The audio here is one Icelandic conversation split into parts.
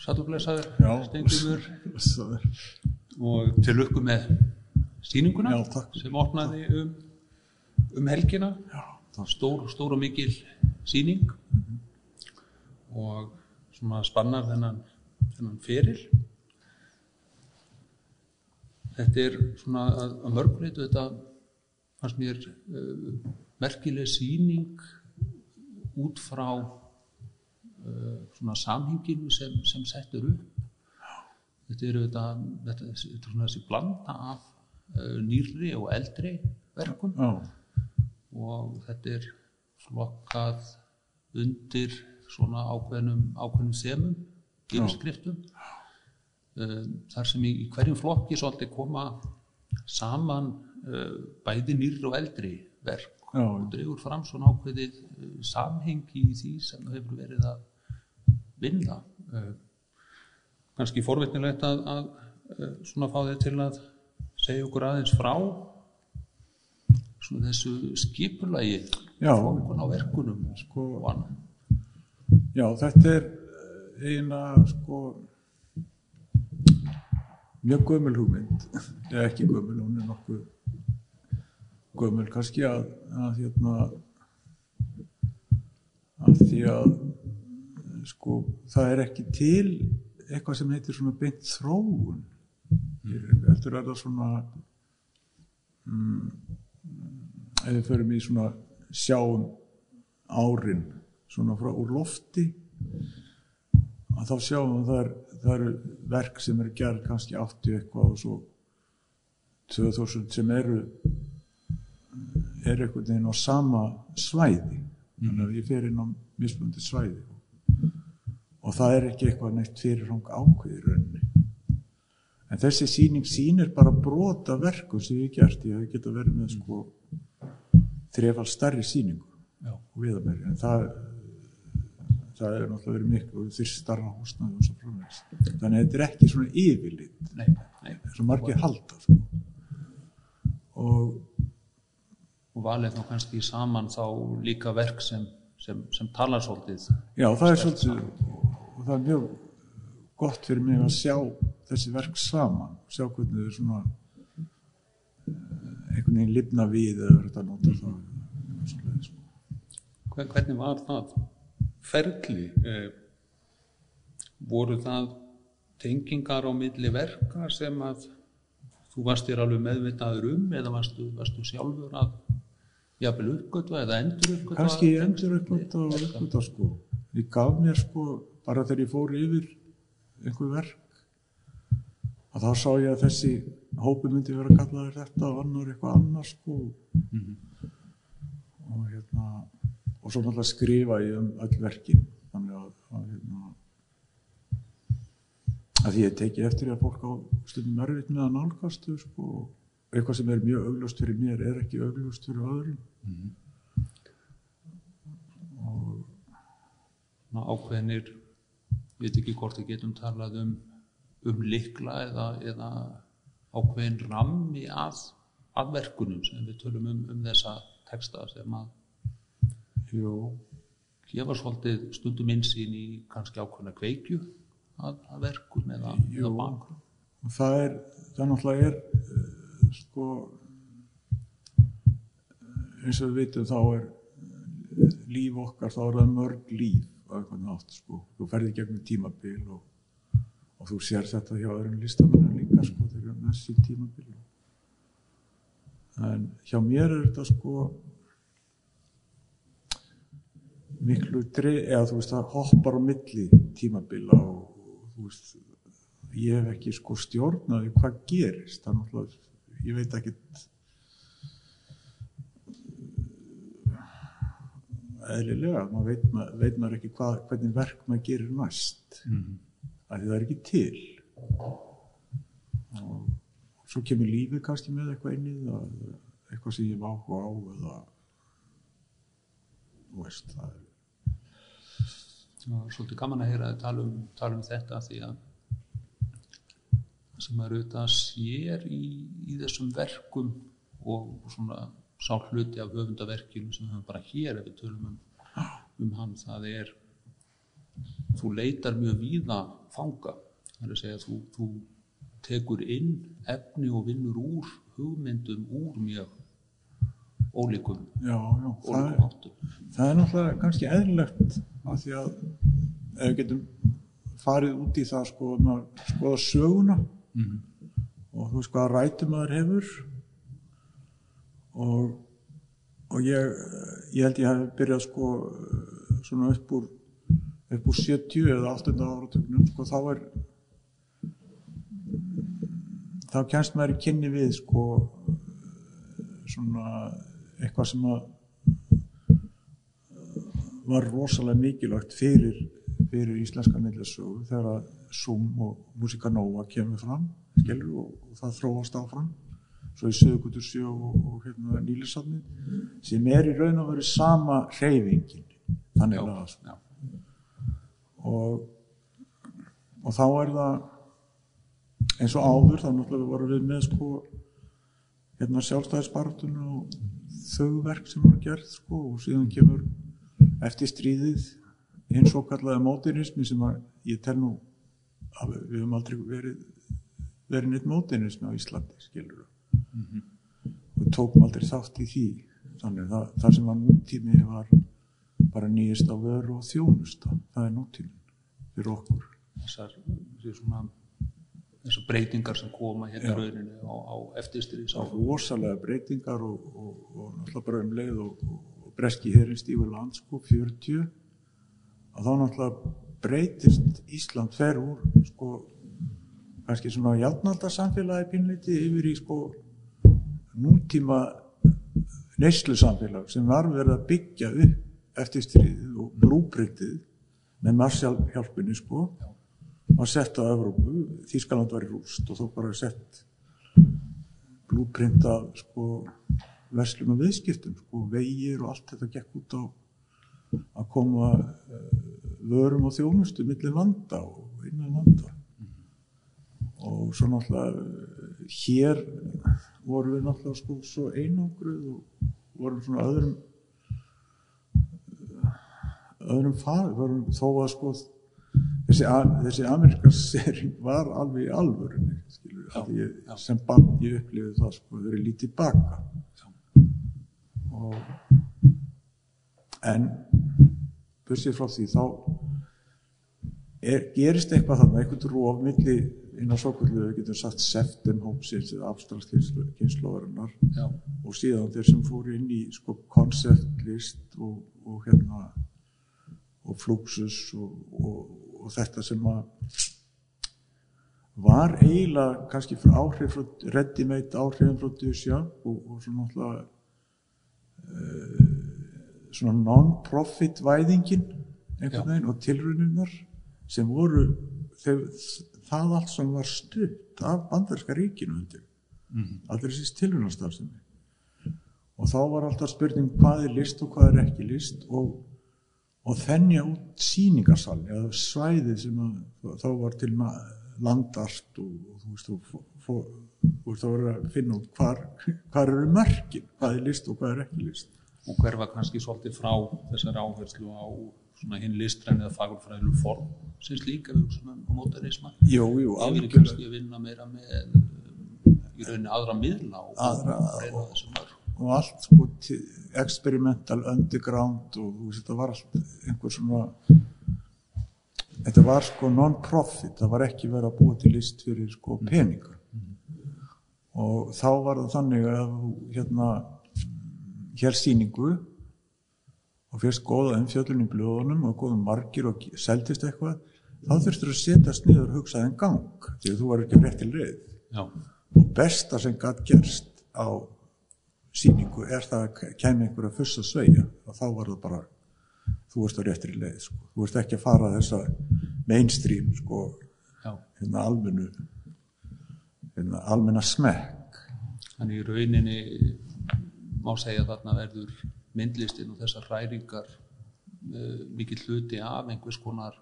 Satturblessaður, Blessaður. og til lukku með sýninguna Já, sem opnaði um, um helgina. Já, stór, stór og mikil sýning. Og svona spannar þennan, þennan feril. Þetta er svona að, að mörguleitu þetta fannst mér uh, merkileg sýning út frá svona samhenginu sem, sem settur upp. Þetta eru þetta, þetta, þetta er svona þessi blanda af uh, nýrri og eldri verkum. Já, og þetta er flokkað undir svona ákveðnum, ákveðnum semum, yfirskriftum. Um, þar sem í, í hverjum flokki svolítið koma saman uh, bæði nýrri og eldri verk. Já. og dregur fram svona ákveðið samhengi í því sem hefur verið að vinna. Uh, kannski forvitnilegt að, að uh, svona fá þið til að segja okkur aðeins frá svona þessu skipulagi á verkunum Sko- já þetta er eh, eiginlega sko mjög gömul hugmynd. Eða ekki gömul, hún er nokkuð gömul kannski að, að hérna að því að eh, sko það er ekki til eitthvað sem heitir svona beint þróun. Heldur er það svona mm, ef við förum í svona sjáum árin svona frá úr lofti að þá sjáum við að það, er, eru verk sem eru gerð kannski 80 eitthvað og svo 2000 sem eru er einhvern veginn á sama svæði. Þannig að ég fer inn á mismundi svæði og það er ekki eitthvað neitt fyrirhang ákveði rauninni en þessi sýning sýnir bara brota verkum sem ég gert ég hef geta verið með sko Já. og viðabæri en það það er náttúrulega verið miklu og þurft starra húsnaði og svo framvegs þannig að þetta er ekki svona yfirlit nei, nei. eins og margir halda sko. og og valið þá kannski saman þá líka verk sem, sem, sem talar svolítið já það er svolítið og það er mjög gott fyrir mig að sjá þessi verk saman sjá hvernig þau svona eh, einhvern veginn lifna við eða verður þetta að nota það hvernig var það ferli? Eh, voru það tengingar á milli verka sem að þú varst þér alveg meðvitaður um eða varstu, varstu sjálfur að jafnvel uppgötva eða endur uppgötva kannski endur uppgöta og uppgöta sko. Ég gaf mér sko bara þegar ég fór yfir einhver verk að þá sá ég að þessi hópi myndi vera kallaður þetta og annar eitthvað annar sko. Og hérna og svo náttúrulega skrifa ég um öll verkin þannig að, að hérna að því ég teki eftir að fólk á stundum erfitt með að nálgast þau sko. Eitthvað sem er mjög augljóst fyrir mér er ekki augljóst fyrir öðrum. Ná, ákveðnir ég veit ekki hvort við getum talað um um likla eða, eða ákveðin rammi að, að verkunum sem við tölum um, um þessa texta sem að gefa svolítið stundum innsýn í kannski ákveðna kveikju að, að verkum eða, eða og það er það náttúrulega er uh, sko uh, eins og við vitum þá er uh, líf okkar þá er það mörg líf á einhvern nátt sko. Þú ferði gegnum tímabil og, og þú sér þetta hjá öðrum listamennum líka sko með sín tímabil. En hjá mér er þetta sko miklu dre, eða þú veist það hoppar á milli tímabila og, og þú veist ég hef ekki sko stjórnaði hvað gerist. Er náttúrulega ég veit ekki eðlilega maður veit, maður, veit maður ekki hvað, hvernig verk maður gerir næst Mhm. af því það er ekki til og svo kemur lífið kannski með eitthvað það eitthvað sem ég hef áhuga á eða þú veist það er svolítið gaman að heyra að tala um, tala um þetta því að sem maður auðvitað sér í, í þessum verkum og svona sá hluti af höfundaverkinu sem við höfum bara hér ef við tölum um, um hann það er þú leitar mjög víða fanga. Það er að segja að þú, þú tekur inn efni og vinnur úr hugmyndum úr mjög ólíkum já, já, það, ólíkum áttum. það er náttúrulega kannski eðlilegt af því að ef við getum farið út í það sko, um að skoða söguna og þú veist hvað rætum maður hefur og, og ég, ég held ég hef byrjað sko svona upp úr upp úr 70 eða 8. áratögnum sko þá er þá kennst maður í kynni við sko svona eitthvað sem að var rosalega mikilvægt fyrir, fyrir íslenska millisögu þegar að Zoom og Musica Nova kemur fram skilur, og, og það þróast áfram svo í Sögutur sjó og, og hérna, Nýlisafni sem er í raun og veru sama hreyfingin þannig að já, og, og þá er það eins og áður þá náttúrulega vorum við með sko hérna sjálfstæðisbartun og þau verk sem voru gerð sko og síðan kemur eftir stríðið hins svo kallaði mótinismi sem að ég tel nú að við höfum aldrei verið verið neitt mótinismi á Íslandi skilur við tókum aldrei þátt í því. Þannig það, það sem var nútími var bara nýjast á vöru og þjónusta. Það er nútímin fyrir okkur. Þessar, svona, þessar breytingar sem koma hérna rauninu á, á eftirstyrðis það var rosalega breytingar og, og, og náttúrulega bara um leið og, og, og breski herrin stífur landskúp 40 að þá náttúrulega breytist Ísland fer úr sko kannski svona játnalda samfélagi pínleiti yfir í sko nútíma neyslu samfélag sem var verið að byggja upp eftir stríðið og blúbreytið með Marshall-hjálpunni sko var sett á Evrópu, Þískaland var í rúst og þó bara sett blúprint af sko verslum og viðskiptum sko vegir og allt þetta gekk út á að koma uh, vörum og þjónustu millir landa og innan landa. Og svo náttúrulega eh, hér vorum við náttúrulega sko svo einangruð og vorum svona öðrum öðrum farið, vorum þó að sko þessi, þessi amerikansering var alveg í alvörunni skilur, Já, ég, já. sem bann ég upplifði það sko, verið lítið baka og en bursið frá því þá er, gerist eitthvað þannig, eitthvað róf milli inn á svokullu, við getum sagt seftin hópsins eða abstraktkynnslóðarinnar já, og síðan þeir sem fóru inn í sko konceptlist og, og hérna og fluxus og, og, og þetta sem að var eiginlega kannski frá áhrif frá ready-made áhrifin frá Dusja og, og svona náttúrulega uh, svona non-profit væðingin einhvern veginn og tilrauninnar sem voru það allt sem var stutt af bandarska ríkinu undir. Allir þessi tilraunastarfsemi. Og þá var alltaf spurning hvað er list og hvað er ekki list? Og, og þennja út síningarsalni eða svæðið sem að, þá var til landart og, og þú veist þú veist þá var að finna út hvar, hvar eru mörkin hvað er list og hvað er ekki list. Og hverfa kannski svolítið frá þessari áherslu á svona hinn listræn eða fagurfræðilu form sem slíka við svona á mótarisma jú, jú, yfir algjörlega kannski að vinna meira með um, í rauninni aðra miðla og Aðra- og mörg og allt sko experimental underground og þú veist þetta var allt einhver svona þetta var sko non-profit. Það var ekki verið að búa til list fyrir sko peninga. Og þá var það þannig að hérna hér sýningu og fyrst góða umfjöllun í blöðunum og góðum margir og seldist eitthvað þá þurftur að setjast niður og hugsa en gang því að þú var ekki rétt til leið já, og besta sem gætt gerst á sýningu er það að kemur einhver að fyrsta sveigja og þá var það bara þú ert á réttri leið sko. þú ert ekki að fara þessa mainstream sko, hérna almennu hérna almenna smekk. Þannig í rauninni má segja að þarna verður myndlistin og þessar hræringar uh, mikill hluti af einhvers konar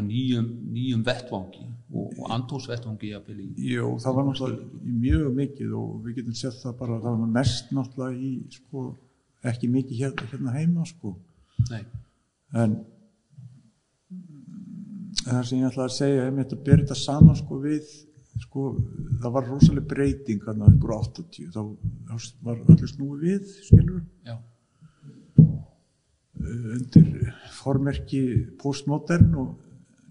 nýjum, nýjum vettvangi og, og andósvettvangi jafnvel í Jú, það var náttúrulega mjög mikið og við getum sett það bara það var mest náttúrulega í sko, ekki mikið hérna, hérna heima sko. En það sem ég ætla að segja ég myndi að byrja þetta saman sko við sko, það var rosalega breyting hann að ykkur 80 þá, þá var öllu snúið við skilur já, undir formerki postmodern og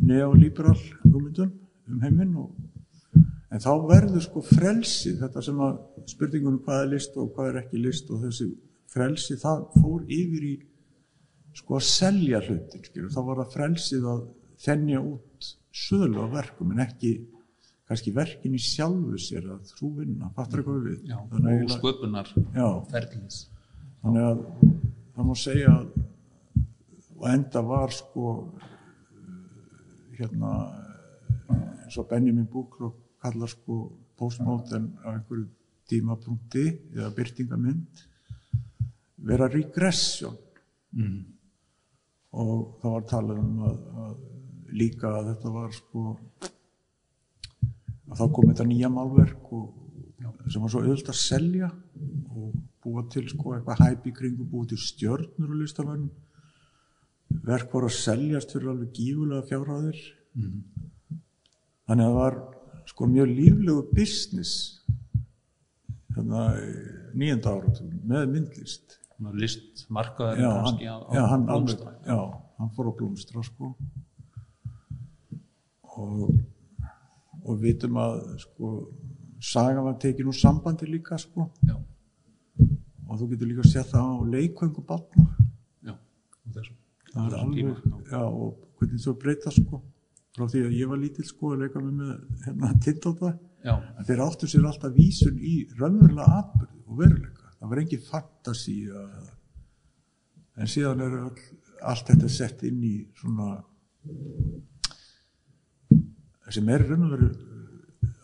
neoliberal hugmyndum um heiminn og en þá verður sko frelsi þetta sem að spurningunum hvað er list og hvað er ekki list og þessi frelsi það fór yfir í sko að selja hlutin skilur. þá var það frelsið að þennja út sölu á verkum en ekki kannski verkin í sjálfu sér að þú vinna, fattur eitthvað við? Já, Þannig og sköpunar já, þannig að það má segja og enda var sko hérna eins og Benjamin Búklokk kallar sko postmodern á einhverju tímapunkti eða byrtingamind vera regression mm. og það var talað um að, að líka að þetta var sko að þá kom þetta nýja málverk og, sem var svo auðvitað að selja og búa til sko eitthvað hæpi kringu, búa til stjörnur og listamönnum. Verk voru að seljast fyrir alveg gífulega fjárhæðir. Þannig að það var sko mjög líflegu business hérna nýjenda áratugum með myndlist. Listmarkaður já, hann, á, já, hann, alveg, já, hann fór á blómstra sko. Og og við vitum að sko saga var tekin úr sambandi líka sko. Og þú getur líka að setja það á leikvöngu þessu það er alveg, já, og hvernig þú breyta sko. Frá því að ég var lítill sko að leika með með hérna en þeir áttu sér alltaf vísun í raunverulega atbyrði og veruleika. Það var engin fantasi en síðan er all, allt þetta sett inn í svona sem er raun og veru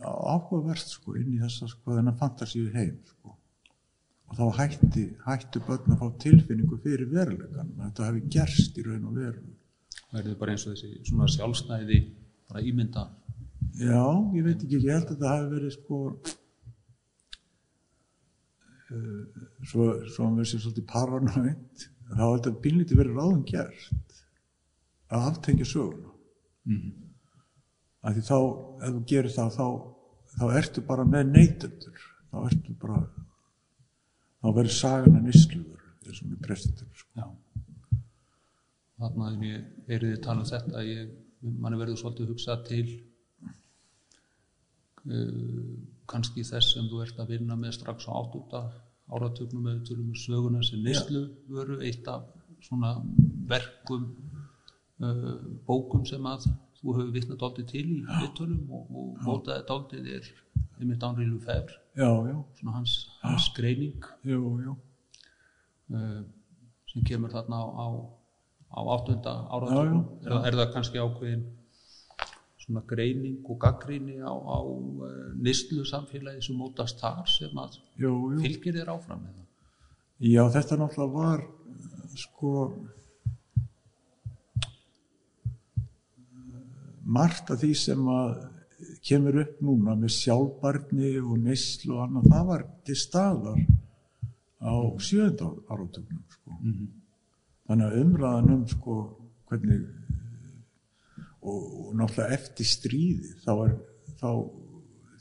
áhugavert sko inn í þessa sko þennan fantasíu heim sko. Og þá hætti, hættu börn að fá tilfinningu fyrir veruleikan þetta hefði gerst í raun og veru. Verður bara eins og þessi svona sjálfstæði bara ímynda? Já, ég veit ekki, ég held að það hafi verið sko uh, svo, svo hann verið sér svolítið paranoid þá held að bínlítið verið ráðum gert að aftengja söguna. Mm. Af því þá, ef þú gerir það þá, þá ertu bara með neytendur. Þá ertu bara þá verður sagan að nýsluður eins og með prestendur sko. já. Þarna er ég verið þið tala um þetta ég, manni verður svolítið hugsað til uh, kannski þess sem þú ert að vinna með strax á áttúta áratugnum eða tölum um söguna sem veru eitt af svona verkum uh, bókum sem að þú hefur vitnað dálítið til í vittölum og, og mótaði dálítið er einmitt Já, já, svona hans, hans greining. Jú, jú. Uh, sem kemur þarna á, á, á áttunda Já, já, er, er það kannski ákveðin svona greining og gaggríni á, á uh, nýstlu samfélagi sem mótast þar sem að jú fylgir þér áfram Já, þetta náttúrulega var eh, sko margt af því sem að kemur upp núna með sjálfbarni og neyslu og annað, það var til staðar á sjönda áratögnum sko. þannig að umræðan um sko hvernig og, og náttúrulega eftir stríði þá er þá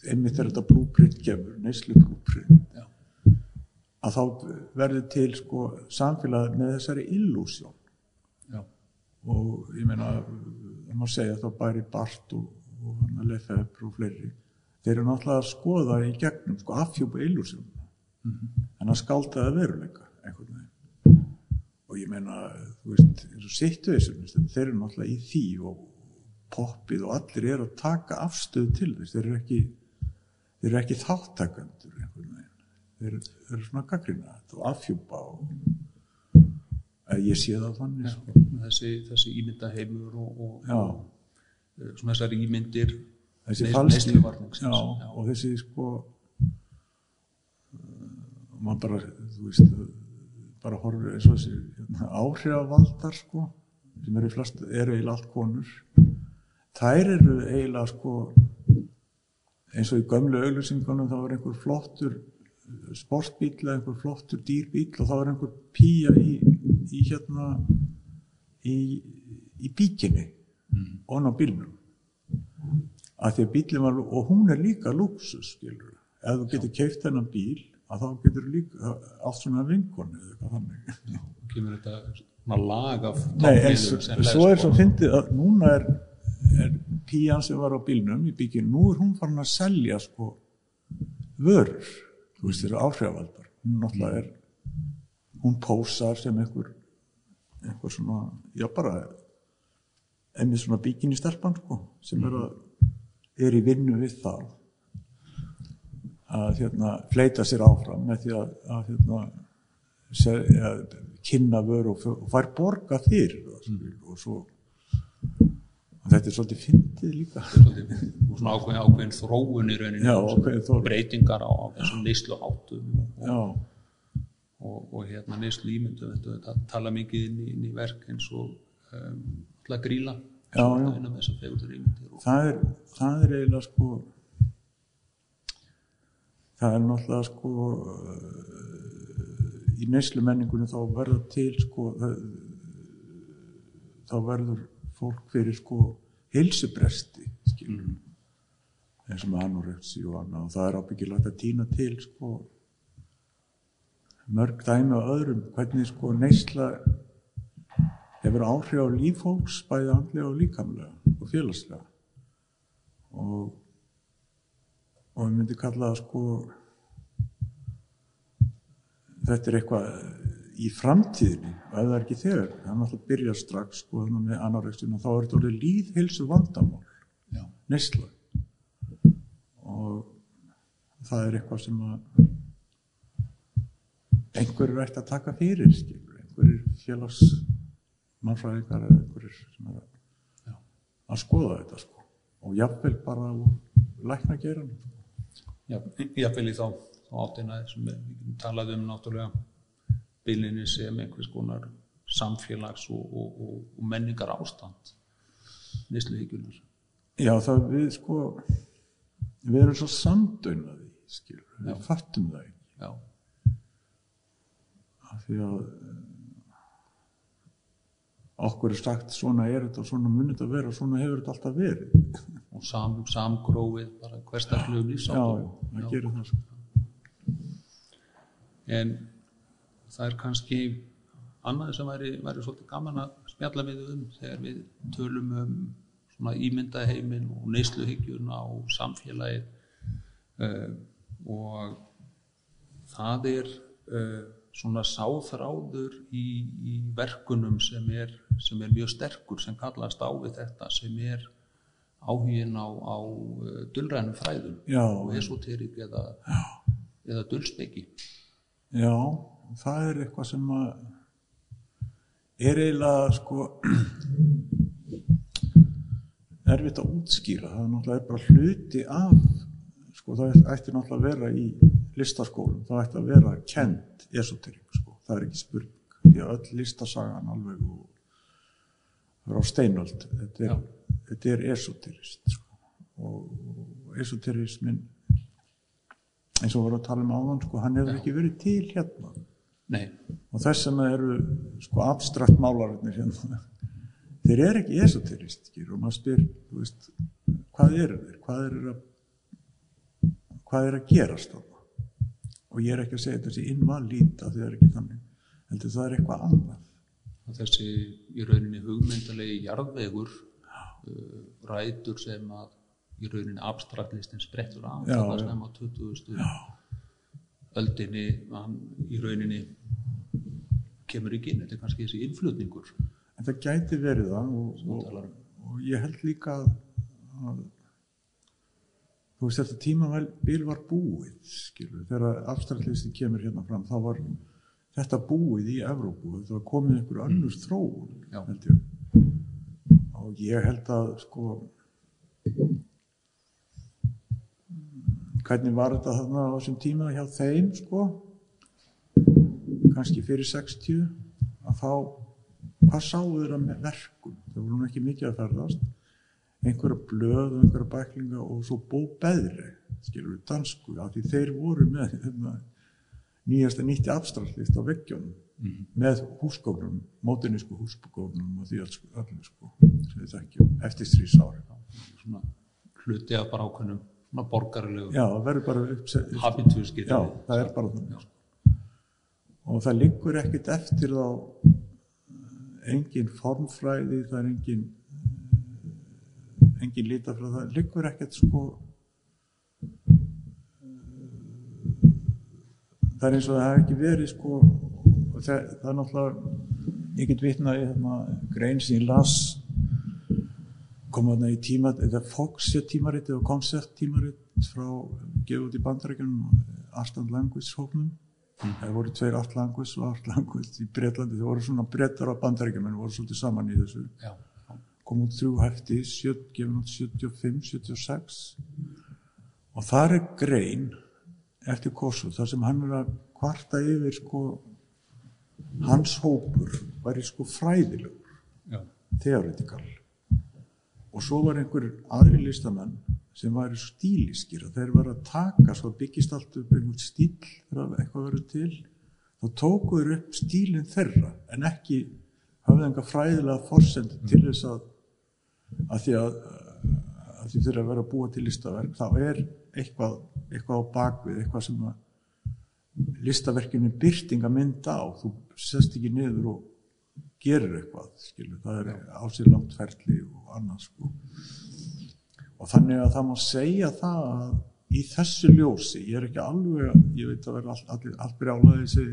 einmitt er þetta blúprint kemur, neyslu blúprint Já. að þá verður til sko samfélag með þessari illúsjón Já. og ég meina það má segja þá bæri Bart og, og hann að Lefebvre og fleiri. Þeir eru náttúrulega að skoða í gegnum sko afhjúpa illúsjón en að skálda það veruleika einhvern veginn. Og ég meina þú veist eins og situation þeir eru náttúrulega í því og poppið og allir eru að taka afstöðu til þess. Þeir eru ekki þeir eru ekki þáttakandur einhvern veginn. Þeir þeir eru svona gaggrina og afhjúpa og ég sé það þannig sko. þessi, þessi ímyndaheimur og, og, og uh, svona þessar ímyndir þessi falski og þessi sko uh, maður bara þú veist bara horfir eins og þessi hérna, áhrifavaldar sko sem eru flest, eru eiginlega allt konur. Þær eru eiginlega sko eins og í gömlu auglýsingunum þá er einhver flottur sportbíl eða einhver flottur dýrbíl og þá er einhver pía í, í hérna í, í bíkinni Mm. og á bílnum. Að því að bílinn var og hún er líka luxus skilur ef þú getur keift þennan bíl að þá getur líka allt svona vinkonu eða eitthvað þannig. Kemur þetta lag af Nei, en svo, er svo á- fyndið að núna er, er pían sem var á bílnum í bíkinu, nú er hún farin að selja sko vörur, þú veist, þeirra áhrifavaldar. Hún náttúrulega er hún pósar sem einhver einhver svona, já bara einnig svona bíkinu stelpan sko, sem er að er í vinnu við það að hérna fleita sér áfram með því að, að hérna se, að, kynna vöru og, og fær borga það mm. og svo og þetta er svolítið fyndið líka. Svolítið, og svona ákveðin, ákveðin þróun í rauninni. Já, og ákveðin breytingar á, þessum neysluháttum og, já, og, og hérna neyslu ímyndu þetta tala mikið inn í, inn í verk eins og um, gríla Já, já. og, það er það er eiginlega sko það er náttúrulega sko uh, í neyslu menningunni þá verður til sko það, þá verður fólk fyrir sko heilsubresti skilur mm, eins og með anorexi og annað. Og það er ábyggilegt að týna til sko mörg dæmi á öðrum hvernig sko neysla hefur áhrif á líf fólks bæði andlega og líkamlega og félagslega. Og og ég myndi kalla það sko þetta er eitthvað í framtíðinni og ef það er ekki þegar. Það er náttúrulega að byrja strax sko með anorexinu þá er þetta orðið líðhilsu vandamál já, neysla. Og það er eitthvað sem að einhverjur ætti að taka fyrir skilur, einhverjur félags mannfræðingar eða einhverjur sem er að, skoða þetta sko. Og jafnvel bara lækna geran já, jáfnvel í þá, þá áttina sem við getum talað um náttúrulega bílinni sem einhvers konar samfélags og, og, og, menningar ástand neysluhyggjurnar já það við sko við erum svo samdaunaði skilur, við fattum það ekki. Já, því að eh, okkur er sagt svona er þetta og svona munið þetta að vera og svona hefur þetta alltaf verið. Og sam, samgróið bara hverstaklega já, lífsáttum það gerir það sko. En það er kannski annað sem væri, væri svolítið gaman að spjalla við um þegar við tölum um svona ímyndaheiminn og neysluhyggjuna og samfélagið. Uh, og það er uh, svona sáþráður í, í verkunum sem er, sem er mjög sterkur sem kallast á við þetta sem er áhugin á, á uh, dulrænum fræðum Já. og esoterik eða, eða dulspeki. Já, það er eitthvað sem að er eiginlega sko erfitt að útskýra. Það er náttúrulega bara hluti af sko það ætti náttúrulega að vera í listaskólum, það ætti að vera kent esoterik sko, það er ekki spurning því að öll listasagan alveg og það er á steinöld. Þetta er, þetta er esoterist sko. og, esoterismin eins og voru að tala um áðan sko, hann hefur ekki verið til hérna. Nei, og þess vegna eru sko abstrakt málararnir hérna. Þeir eru ekki esoteristikir og maður spyr þú veist, hvað eru þeir? Hvað er að hvað er að gerast þarna og ég er ekki að segja þetta sé invalít af því það er ekki þannig heldur það er eitthvað annað og þessi í rauninni hugmyndalegi jarðvegur uh, rætur sem að í rauninni abstraktlistin sprettur af Já, já. sem á 20. öldinni í rauninni kemur ekki inn, þetta er kannski þessi innflutningur en það gæti verið það og, og, um. og ég held líka að, að þú veist þetta tímabil var búið skilur, þegar abstraktlisti kemur hérna fram þá var þetta búið í Evrópu, þetta var komið einhver önnur þróun Já. held ég. Og ég held að sko hvernig var þetta þarna á þessum tíma hjá þeim sko? Kannski fyrir 60 að þá hvað sáu þeirra með verkum? Það voru ekki mikið að ferðast einhverja blöð og einhverja bæklinga og svo bóbeðri skilur við dansku af því þeir voru með hérna, nýjasta nýtti abstraktlist á veggjónum með húsgóknum, mótinísku húsgóknum og því alls, allir sko, sem við þekkjum eftir þrjus ári. svona hluti af bara ákveðnum svona borgarlegu Já, það verður bara uppsett. habitus getur Já, það er bara þannig. sko. Og það liggur ekkit eftir þá engin formfræði, það er engin engin lítafræði, það liggur ekkert sko. Það er eins og það hefur ekki verið sko. Og það, það er náttúrulega ég get vitnað í þarna grein sem ég las kom þarna í tíma eða Fox tímaritið og Concept tímarit frá gefið út í bandarækjunum Art and Language hóknum það voru tveir Art Language og Art Language í Breitlandi, það voru svona brettar á bandarækjum en voru svolítið saman í þessu. Já, kom út þrjú hefti, gefin út 75, 76 og þar er grein eftir Kosu, þar sem hann er að kvarta yfir sko hans hópur væri sko fræðilegur, já, theoretikal og svo var einhver aðri listamenn sem væri stíliskir og þeir var að taka svo byggist allt upp einhvern stíl þegar eitthvað verið til. Þá tóku þeir upp stílinn þeirra en ekki hafði enga fræðilega forsend til þess að að því að, að því fyrir að vera að búa til listaverk þá er eitthvað, eitthvað á bakvið eitthvað sem að listaverkinu er byrting að mynda á. Þú sest ekki niður og gerir eitthvað skilur, það er á sér langt ferli og annað sko. Og þannig að það má segja það að í þessu ljósi, ég er ekki alveg ég veit að vera allt, allir, allt brjálaði sig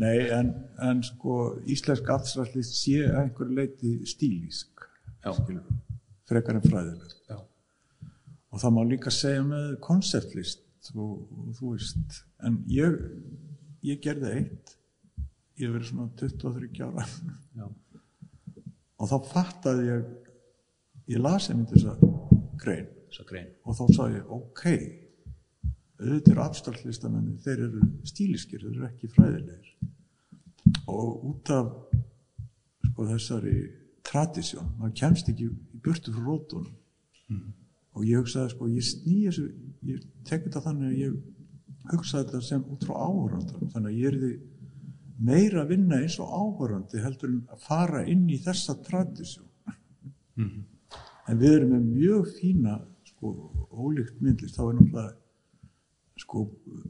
nei en, en sko íslensk aftsræðlist sé að einhverju leiti stílísk skilur, frekar en fræðileg já, og það má líka segja með konceptlist og, og þú veist en ég, ég gerði eitt ég verið svona 23 ára. Já, og þá fattaði ég ég las einmitt þessa grein. Grein. og þá sagði ég ok auðvitað eru abstraktlistamenni þeir eru stíliskir, þeir eru ekki fræðilegir. Og út af sko þessari tradisjón, maður kemst ekki í burtu frá rótunum. Og ég hugsaði sko, ég sný þessu ég tek þetta þannig að ég hugsaði þetta sem út frá áhörandum þannig að ég er því meira að vinna eins og áhörandi heldur en að fara inn í þessa tradisjón. En við erum með mjög fína sko, ólíkt myndlist. Þá er náttúrulega sko,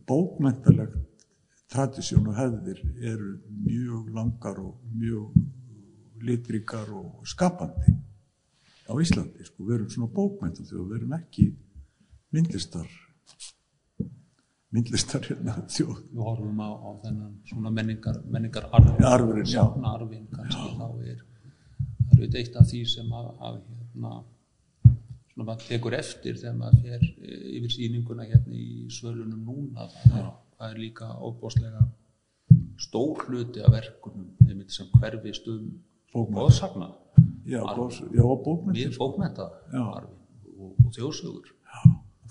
bókmentalegt tradisjón og hefðir eru mjög langar og mjög litríkar og skapandi á Íslandi, sko, við erum svona bókmental þegar við erum ekki myndlistar myndlistar hérna þjóð. Við horfum á, á þennan svona menningar, menningar arfin, já. arfin kannski þá er, það er auðvitað eitt af því sem að, að hérna, svona maður tekur eftir þegar maður fer eh, yfir sýninguna hérna í svölunum núna, það er, það er líka óbóðslega stór hluti af verkunum einmitt sem hverfist um góðsagna við bókmenta og, og þjóðsögur.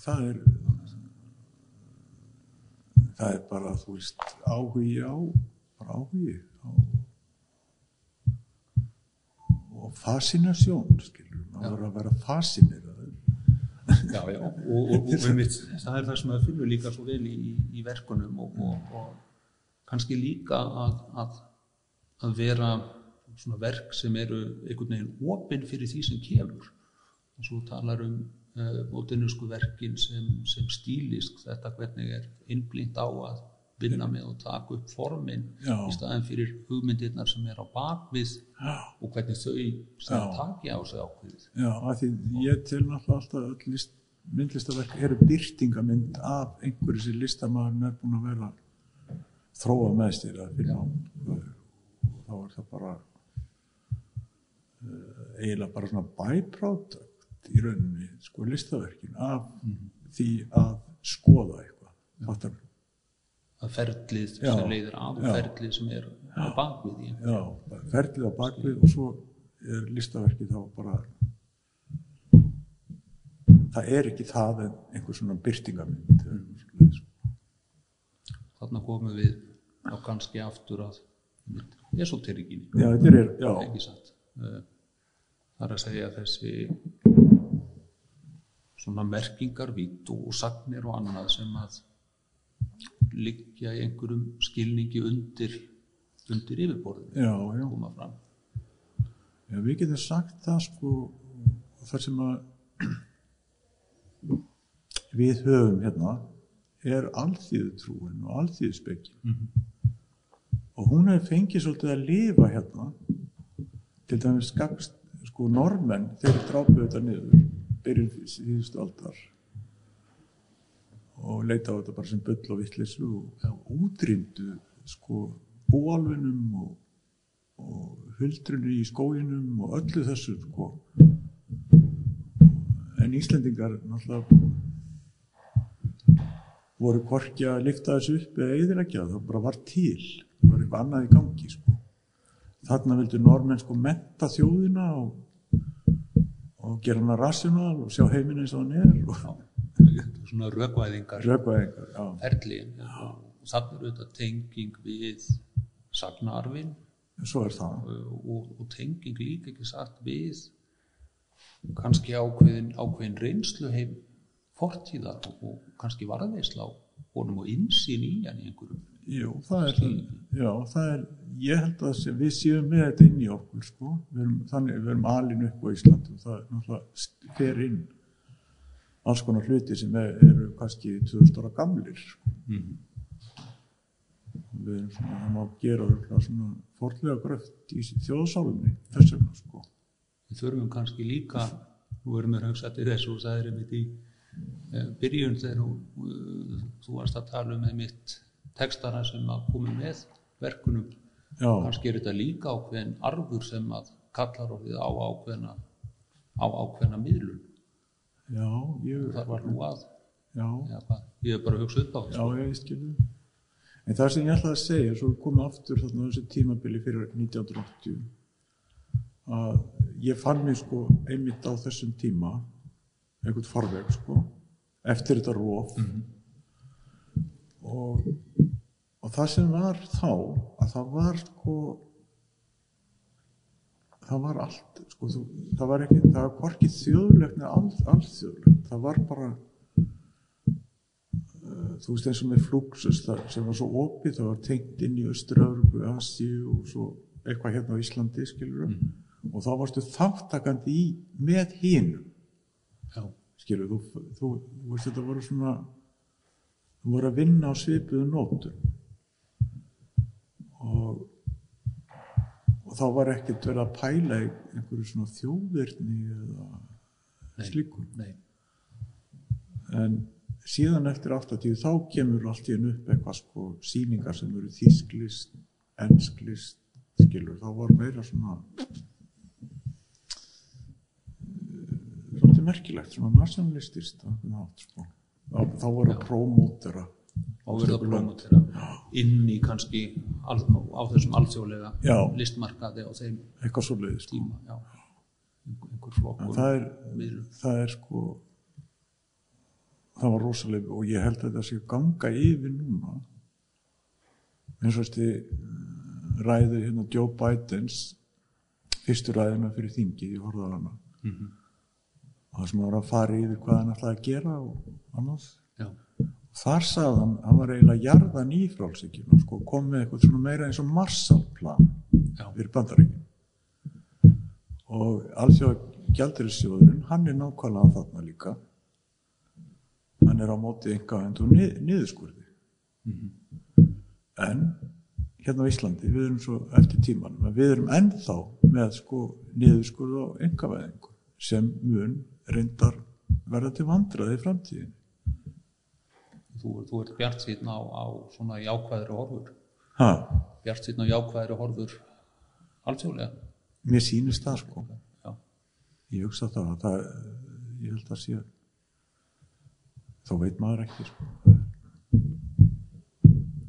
Það er það er bara þú veist áhugi á bara áhugi á og fascinasjón skilur, maður að vera fascineraður Já, já, og, og, og einmitt, það er það sem að finnur líka svo vel í, í verkunum og, og, og kannski líka að, að, að vera svona verk sem eru einhvern veginn opinn fyrir því sem kemur. Og svo talar um uh, mótinusku verkin sem, sem stílisk þetta hvernig er innblínt á að vinna með og taka upp formin Já. í staðin fyrir hugmyndirnar sem er á bakvið já, og hvernig þau sem taki á sig ákveðið. Já, að því ég til náttúrulega alltaf öll list, myndlistaverk eru byrtingamind af einhverju sem listamæðurinn er búin að vera að þróa með sér að finna og þá er það bara uh, eiginlega bara svona byproduct í rauninni sko listaverkin af því að skoða eitthvað fattar að ferlið Já. sem leiðir af og Já. ferlið sem er á bakvið í Já, ferlið á bakvið og svo er listaverkið þá bara það er ekki það en einhver svona byrtingamind þarna komum við á kannski aftur að esoterikinni Já, þetta er, já, Eh, það er að segja þessi svona merkingar, vít og sagnir og annað sem að liggja í einhverjum skilningi undir undir yfirborðinu já, já. koma fram. Já, við getum sagt það sko þar sem að við höfum hérna er alþýðu trúin og alþýðu spekkin og hún hefur fengið svolítið að lifa hérna. Til dæmis skapst sko normenn þeir drápuðu þetta niður byrjun síðustu aldar og leita á þetta bara sem bull og vittlislu og útrýmdu sko búalvinum og og huldrunni í skóginum og öllu þessu sko. en Íslendingar náttúrulega voru hvorki að lifta þessu upp eða eðilegja það bara var til það var eitthvað annað í gangi sko. þarna vildu normenn sko metta þjóðina og, og gera hana rational og sjá heiminn eins og hann er og svona rökvæðingar. Ferlin og þannig er auðvitað tenging við er það. Og, og tenging líka ekki sagt við kannski ákveðin, ákveðin reynslu heim fortíðar og, kannski varðveisla honum og insýn í hann í einhverjum Jú, það er, já, það er, ég held að sé- við séum með þetta inn í okkur, sko, við erum, þannig, við erum alin upp á Íslandi og það er náttúrulega fer inn alls konar hluti sem er, eru kannski 2000 ára gamlir, sko. Við erum svona, það má gera svona forlega gröft í þjóðsálunni, þess vegna, sko. við þurfum kannski líka nú erum við hugsa til þessu og það er einmitt í eh, byrjun þegar þú, eh, þú varst að tala um einmitt textana sem að komi með verkunum Já, kannski er þetta líka ákveðin arfur sem að kallar orðið á ákveðina á ákveðina miðlun já, ég, það var nú að já, já, ég er bara að hugsa upp á Já, þessu ég skilju. En það sem ég ætlaði að segja, svo við komum aftur þarna á þessu tímabili fyrir 1980, að ég fann mig sko einmitt á þessum tíma, einhvern farveg sko, eftir þetta róf. Og, og það sem var þá, að það var sko, það var allt, sko, þú, það var ekki, það var hvorki þjóðlegt neða all, allþjóðlegt, það var bara, þú veist eins og með Fluxus það, sem var svo opið, það var tengt inn í Östur-Európu, Asíu og svo eitthvað hérna á Íslandi, skilur og þá varstu þáttakandi í með já, skilur þú, þú, þú veist þetta voru svona þú voru að vinna á svipuðu nótum. Og og þá var ekkert verið að pæla einhverju svona þjóðverðni eða nei, en síðan eftir 80 þá kemur allt í enn upp eitthvað sko síningar sem eru þýsklist, ensklist skilur, þá var meira svona eh, svolítið merkilegt, svona nationalistist sko. Þá, þá voru að prómótera. Og verða að promotera inn í kannski al, á þessum alþjóðlega listmarkaði á þeim eitthvað svo leiði sko. tíma já, einhver, flokkur það er, það er sko það var rosalega og ég held að þetta sé ganga yfir núna. Eins og þessi ræðu hérna Joe Bidens fyrstu ræðina fyrir þingið, ég horfði á hana. Mhm. og það sem var að fara yfir hvað hann ætlaði að gera og annað. Já, þar sagði hann, hann var eiginlega jarðan í frálsíkjum sko, kom með eitthvað svona meira eins og Marshallplan já, fyrir bandaríkin. Og alþjóða gjaldurisjóðurinn hann er nákvæmlega þarna líka. Hann er á móti einhvað og nið, niðurskurði. En hérna á Íslandi við erum svo eftir tímanum við erum ennþá með sko niðurskurð og einhvervæðingu sem mun reyndar verða til vandraði í framtíðin þú, þú ert bjart síðan á, á svona jákvæðri horfur. Ha, bjart síðan á jákvæðri horfur alþjóðlega. Mér sýnist það sko. Já, ég hugsa það, að það ég held að sé þá veit maður ekki sko.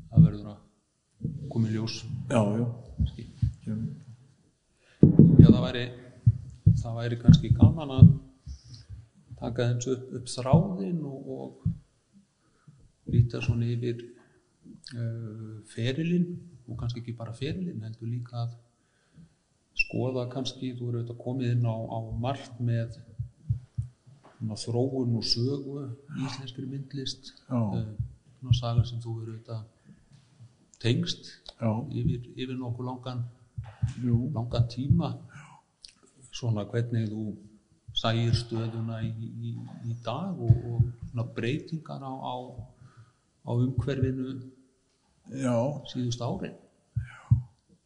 það verður að koma í ljós. Já, já, já, það væri það væri kannski gaman að taka þeim upp, upp þráðin og, og líta svona yfir uh, ferilinn og kannski ekki bara ferilinn heldur líka að skoða kannski, þú eru auðvitað komið inn á, á margt með svona, þróun og sögu íslenskri myndlist uh, saga sem þú verður þetta tengst yfir, yfir nokkuð langan, jú, langan tíma. Svona hvernig þú sæir stöðuna í, í, í dag og, og breytingar á, á, á umhverfinu já, síðust árin?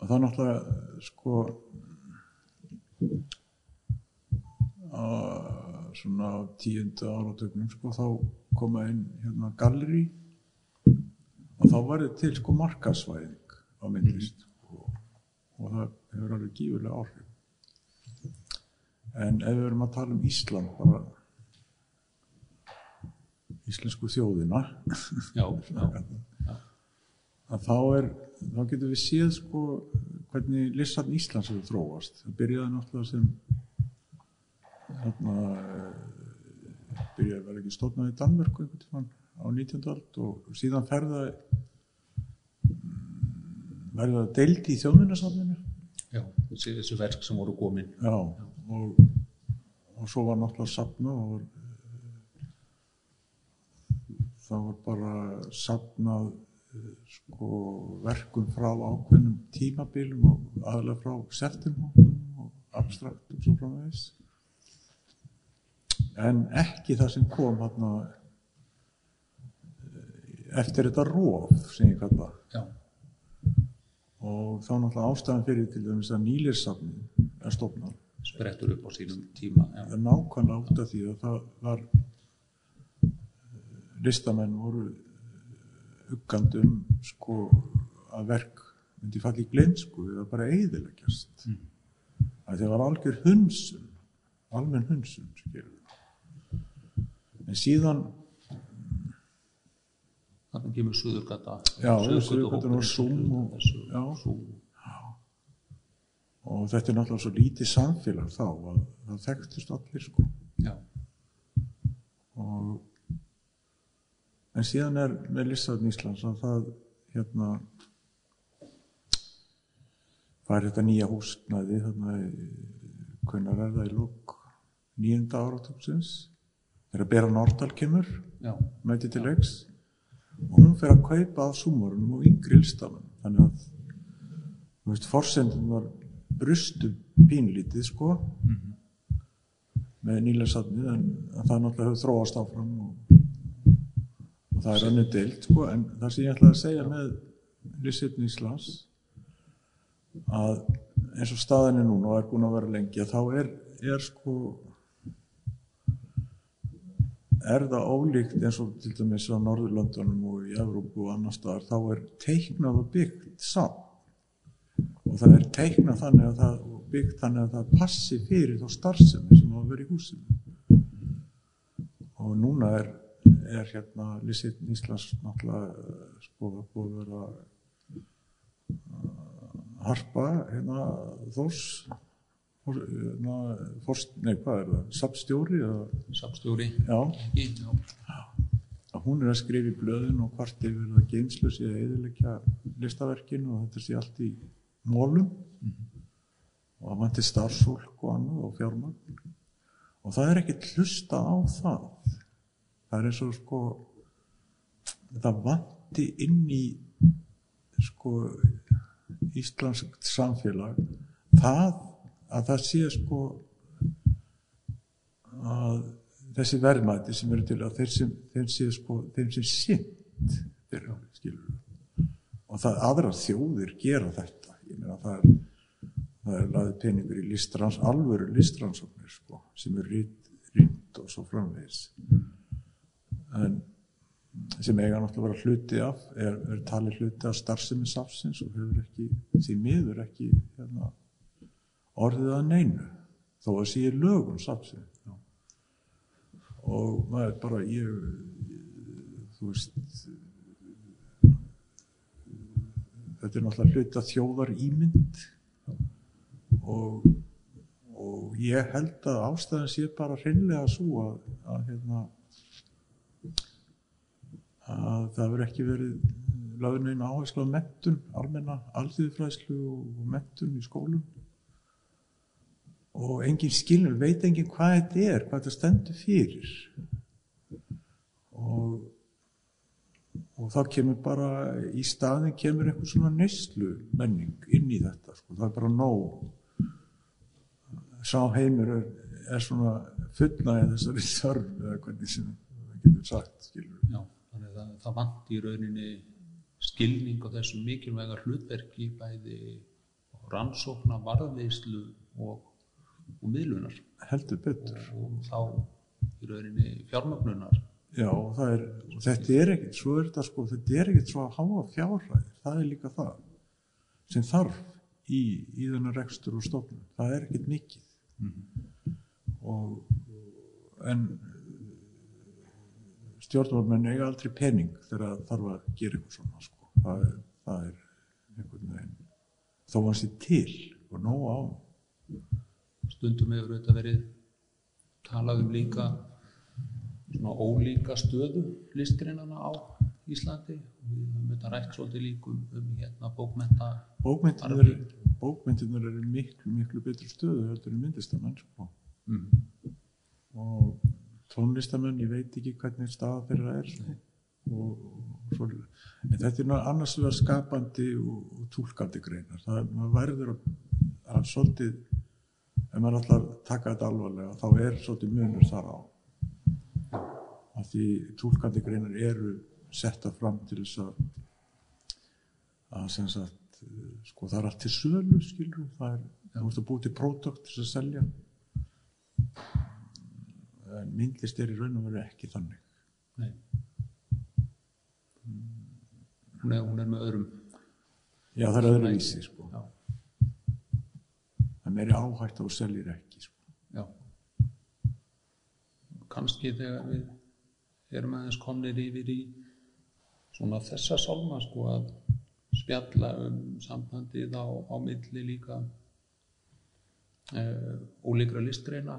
Og það er náttúrulega sko að svona tíunda áratögnum sko þá koma inn hérna galleri og þá var þetta til sko markasvæðing á myndlist og, og það hefur alveg gífurlega áhrif. En ef við erum að tala um Ísland bara íslensku þjóðina já, já, já, að þá er þá getum við séð sko hvernig listarn Íslands hefur þróast. Það byrjaði náttúrulega sem hérna byrjaði vel ekki stofnaði í Danmörku á 19. ald og síðan ferðaði verði það deildi í þjóðminnarsafninu já þessi, verk sem voru komin. Já og, og svo var náttúrulega safna og eh, það var bara safnað eh, sko verkum frá ákveðnum tímabilum og aðlega frá septemhóknum og abstrakt og svo frá þess en ekki það sem kom hérna eftir þetta róf sem ég kalla. Já, og þá náttúrulega ástæðan fyrir til dæmis að nýlirsafni er stofnað. Sprettur upp á sínum tíma það er nákvæmlega út af því að það var eh, listamenn voru uggand um sko að verk myndi falla í gleinsku eða bara eiðileggjast mm. að það var algjör hunsun almenn hunsun en síðan þannig kemur Suðurgata. Já, Suðurgatan og Zoom og- þetta er náttúrulega svo lítið samfélag þá að það þekktust allir sko já, og en síðan er með listaðin Íslands að það hérna það er þetta nýja húsnæði þarna hvernig er það í lók nýjunda áratöksins þegar Bera Nordal kemur mæti til leiks. Og hún fer að kaupa af súmorunum og yngri listamenn þannig að þú veist, forsendin var brustu pínlítið sko með nýlega safnið en það náttúrulega hefur þróast áfram og, og það er önnu deilt sko en það sem ég ætlaði að segja með Lissitn Íslands að eins og staðin er núna og er búin að vera lengi að þá er, er sko er það ólíkt eins og til dæmis á Norðurlöndunum og í Evrópu og annar staðar þá er teiknað og byggt saman og það er teiknað þannig að það byggt þannig að það passi fyrir þá starfsemi sem á að vera í húsinu. Og núna er, er hérna Lissið Íslands náttúrulega eh, sko búið að vera uh, harpa hérna for, hérna, forst, nei hvað er það, sapstjóri eða, samstjóri já, já, að hún er að skrifa í blöðin og hvart yfir það geimslösi að eðilegja listaverkin og þetta sé allt í mólum og það vanti starfsfólk og annað og fjármagn. Og það er ekki hlusta á það það er eins og sko það vanti inn í sko íslenskt samfélag það að það sé sko að þessi verðmæti sem eru til að þeir sem, þeir sé sko, þeim sem sint þeirra, skilur og það aðrar þjóðir gera þetta. Ég meina það er það er laðið peningur í listrans, alvöru listransóknir sko, sem er rýnt, rýnt og svo framvegis en sem eiga náttúrulega að vera hluti af er, er talið hluti af starfsemi safsins og hefur ekki, því miður ekki hérna, orðið að neinu þó að sé lögum safsins og maður bara ég þú veist þetta er náttúrulega hluti af þjóðar ímynd og, og ég held að ástæðan sé bara hreinlega svo að, að, hérna, að það verður ekki verið lögðin einu áherslu á mentun, almenna alþýðufræðslu og mentun í skólum og engin skilur, veit engin hvað þetta er, hvað þetta stendur fyrir og og þá kemur bara í staðin kemur einhver svona neyslu menning inn í þetta sko. það er bara nóg sá heimur er, er svona fullnægið þessari þörf eða hvernig sem það getur sagt skilur. Já, þannig að það, vant í rauninni skilning á þessu mikilvæga hlutverki bæði rannsókna, varðveislu og, og miðlunar. Heldur betur. Og, og þá í rauninni fjármögnunar. Já, það er, þetta er ekkert, svo er þetta sko, þetta er ekkert svo að háa fjárhæðir, það er líka það sem þarf í, í þennan rekstur og stofnum, það er ekkert mikið. Og en stjórnvaldmenn eiga aldrei pening þegar það þarf að gera eitthvað svona sko, það það er einhvern veginn, þó hann sé til og nóg á stundum hefur þetta verið talað um líka svona ólíka stöðu listrinnana á Íslandi og við höfum þetta rætt svolítið líkum um hérna bókmenta bókmyndirnar eru, bókmyndirnar eru miklu, miklu betri stöðu heldur en myndistamenn sko. mm. Tónlistamenn, ég veit ekki hvernig staða þeirra er sko. og, og svo, en þetta er annars vegar skapandi og, og túlkandi greinar. Það er, maður verður að, að svolítið, ef maður að taka þetta alvarlega, þá er svolítið munur þar á. Að því túlkandi greinar eru setta fram til þess að að sem sagt eh, sko það er allt til sölu skilur það er, þú veist að búið til pródökt til að selja en myndlist er í raun og veru ekki þannig Nei. Hún, er, hún er með öðrum já það er öðruvísi sko já, það meiri að þú seljir ekki sko. já. kannski þegar við erum aðeins komnir yfir í svona þessa sálma sko að spjalla um sambandið á, á milli líka uh, ólíkra listreina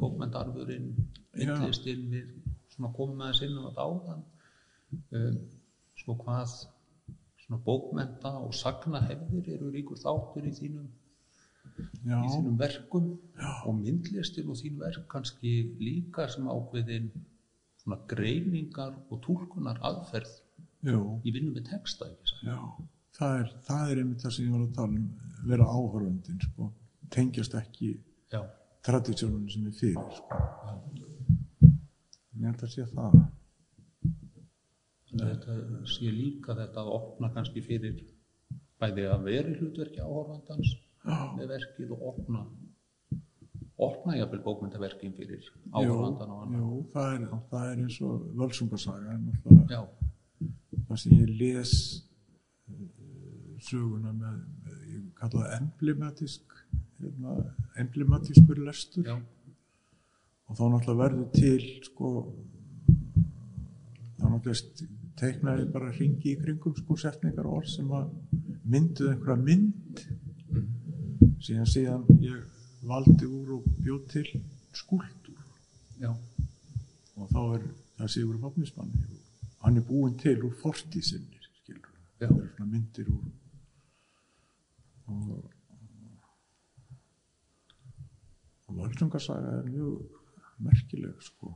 bókmentarfurinn Já. myndlistinn við svona komum aðeins inn á þetta áðan. Um, sko hvað svona bókmenta og sagna hefðir eru ríkur þáttur í þínum já, í þínum verkum og myndlistin og þín verk kannski líka sem ákveðin svona greiningar og túlkunar aðferð jú, í vinnu með texta já. Það er, það er einmitt það sem ég var að tala um vera áhörfundin sko. tengjast ekki Já, tradísjónun sem er fyrir sko. ég held að sé það að þetta sé líka þetta að opna kannski fyrir bæði að veri hlutverki áhorfandans með verkið og opna opna jafnvel bókmyndaverkin fyrir áhorfandan og annað. jú, það er, það er eins og völsungarsaga það sem ég les eh, söguna með, með ég kalla það emblematisk hérna, emblematískur lestur. Já, og þá náttúrulega verður til sko þá náttúrulega teiknaði bara ringi í kringum sko setningar og orð sem að mynduð einhverja mynd. Síðan síðan ég valdi úr og bjóð til skúldur já, og þá er það Sigur Fafnismanni hann er búinn til úr fortísinni skilur það eru svona myndir úr og og Völsungarsaga er mjög merkileg sko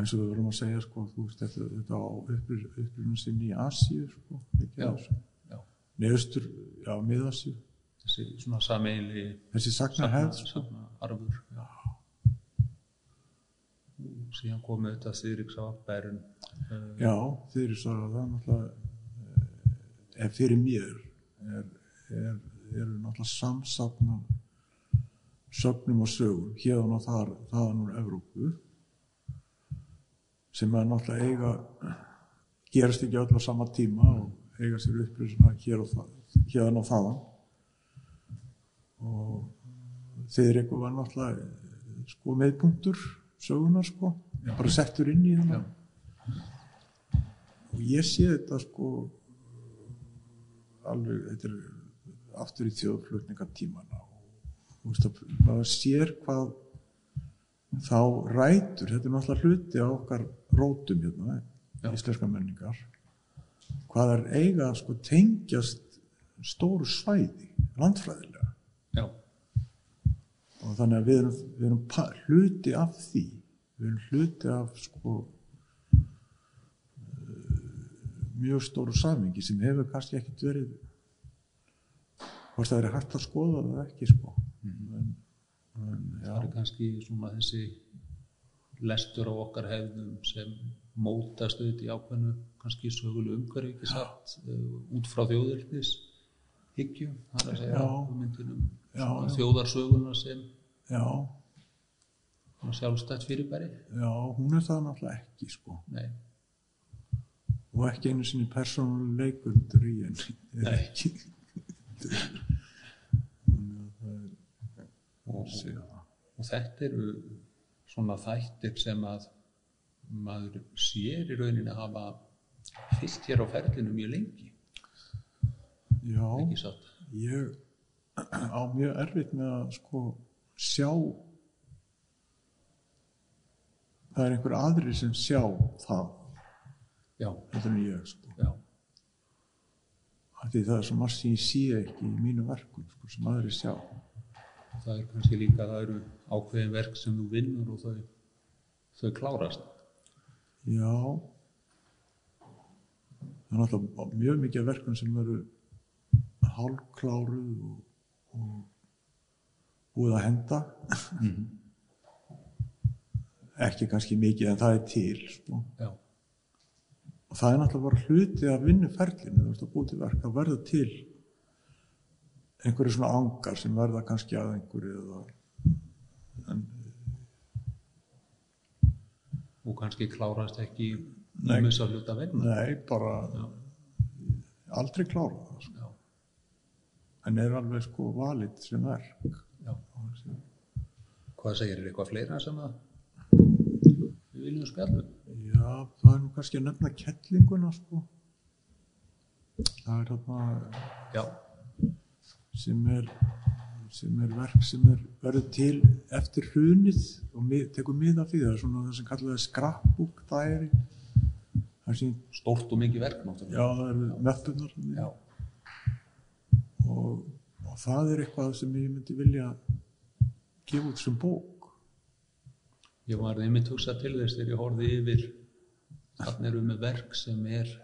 eins og við vorum að segja sko þú veist þetta, þetta á upprunum sinni í Asíu sko Já. þessu já. miðasíu Þessi svona sameili þessi sagna hefð sko arfur. Já. Síðan komið þetta Þýriks á Bærin. Uh, Já, sagði að það náttúrulega eh, ef fyrir mér er, er, eru náttúrulega samsafna sögnum og sögum hérðan og þar, þaðan úr Evrópu sem er náttúrulega eiga gerast ekki öll á sama tíma og eiga sér upplýsina hér og það, þaðan. Og þeir eitthvað var náttúrulega sko meðpunktur sögunar sko, bara settur inn í þennan og ég sé þetta sko alveg, þetta er aftur í þjóðflutningatímana og veist að maður sér hvað þá rætur, þetta er náttúrulega hluti á okkar rótum hérna, íslenska menningar. Hvað er eiga að sko tengjast stóru svæði landfræðilega. Já, og þannig að við erum, við erum hluti af því. Við erum hluti af sko uh, mjög stóru samingi sem hefur kannski ekkert verið hvort það er hægt að skoða það ekki sko. En, en, já, það er kannski svona þessi lestur á okkar hefðum sem mótast auðvitað í ákveðnu kannski sögulu umhverfi ekki satt uh, út frá þjóðirnis hyggju, það er að segja Já. hugmyndinum Já, já. þjóðarsöguna sem sjálfstætt fyrirbæri. Já, hún er það náttúrulega ekki sko. Og ekki einu sinni persónuleg leikundur í henni Nei. ekki þannig að það er og, og þetta eru svona þættir sem að maður sér í rauninni hafa fyllt hér á ferlinu mjög lengi. Já, ég á mjög erfitt með að sko sjá. Það er einhver aðri sem sjá það. Já, þetta er ég sko. Já, það er svo margt sem ég sé ekki í mínu verkum sko, sem aðri sjá það er kannski líka það eru ákveðin verk sem þú vinnur og þau, þau klárast. Já. Það er náttúrulega mjög mikið af verkum sem eru hálfkláruð og, og búið að henda. Ekki kannski mikið en það er til sko. já, og það er náttúrulega bara hluti af vinnuferlinu þú veist að búið til verk að verða til einhverju svona angar sem verða kannski að einhverju eða, en og kannski klárast ekki um þess að hluta venna nei, bara aldrei klára það sko. já, en er alveg sko valið sem verk. Já. hvað segir er eitthvað fleira sem að við viljum spjalla um? Já, það er nú kannski að nefna kettlinguna sko. Það er þarna já, sem er sem er verk sem er verður til eftir hrunið og mið, tekur mið af því. Það er svona það sem kallaði diary. Það sem, stórt og mikið verk já náttúrulega það eru möppunar já, og, og það er eitthvað sem ég myndi vilja gefa út sem bók. Ég var einmitt hugsað til þess þegar ég horfði yfir. Þannig erum við með verk sem er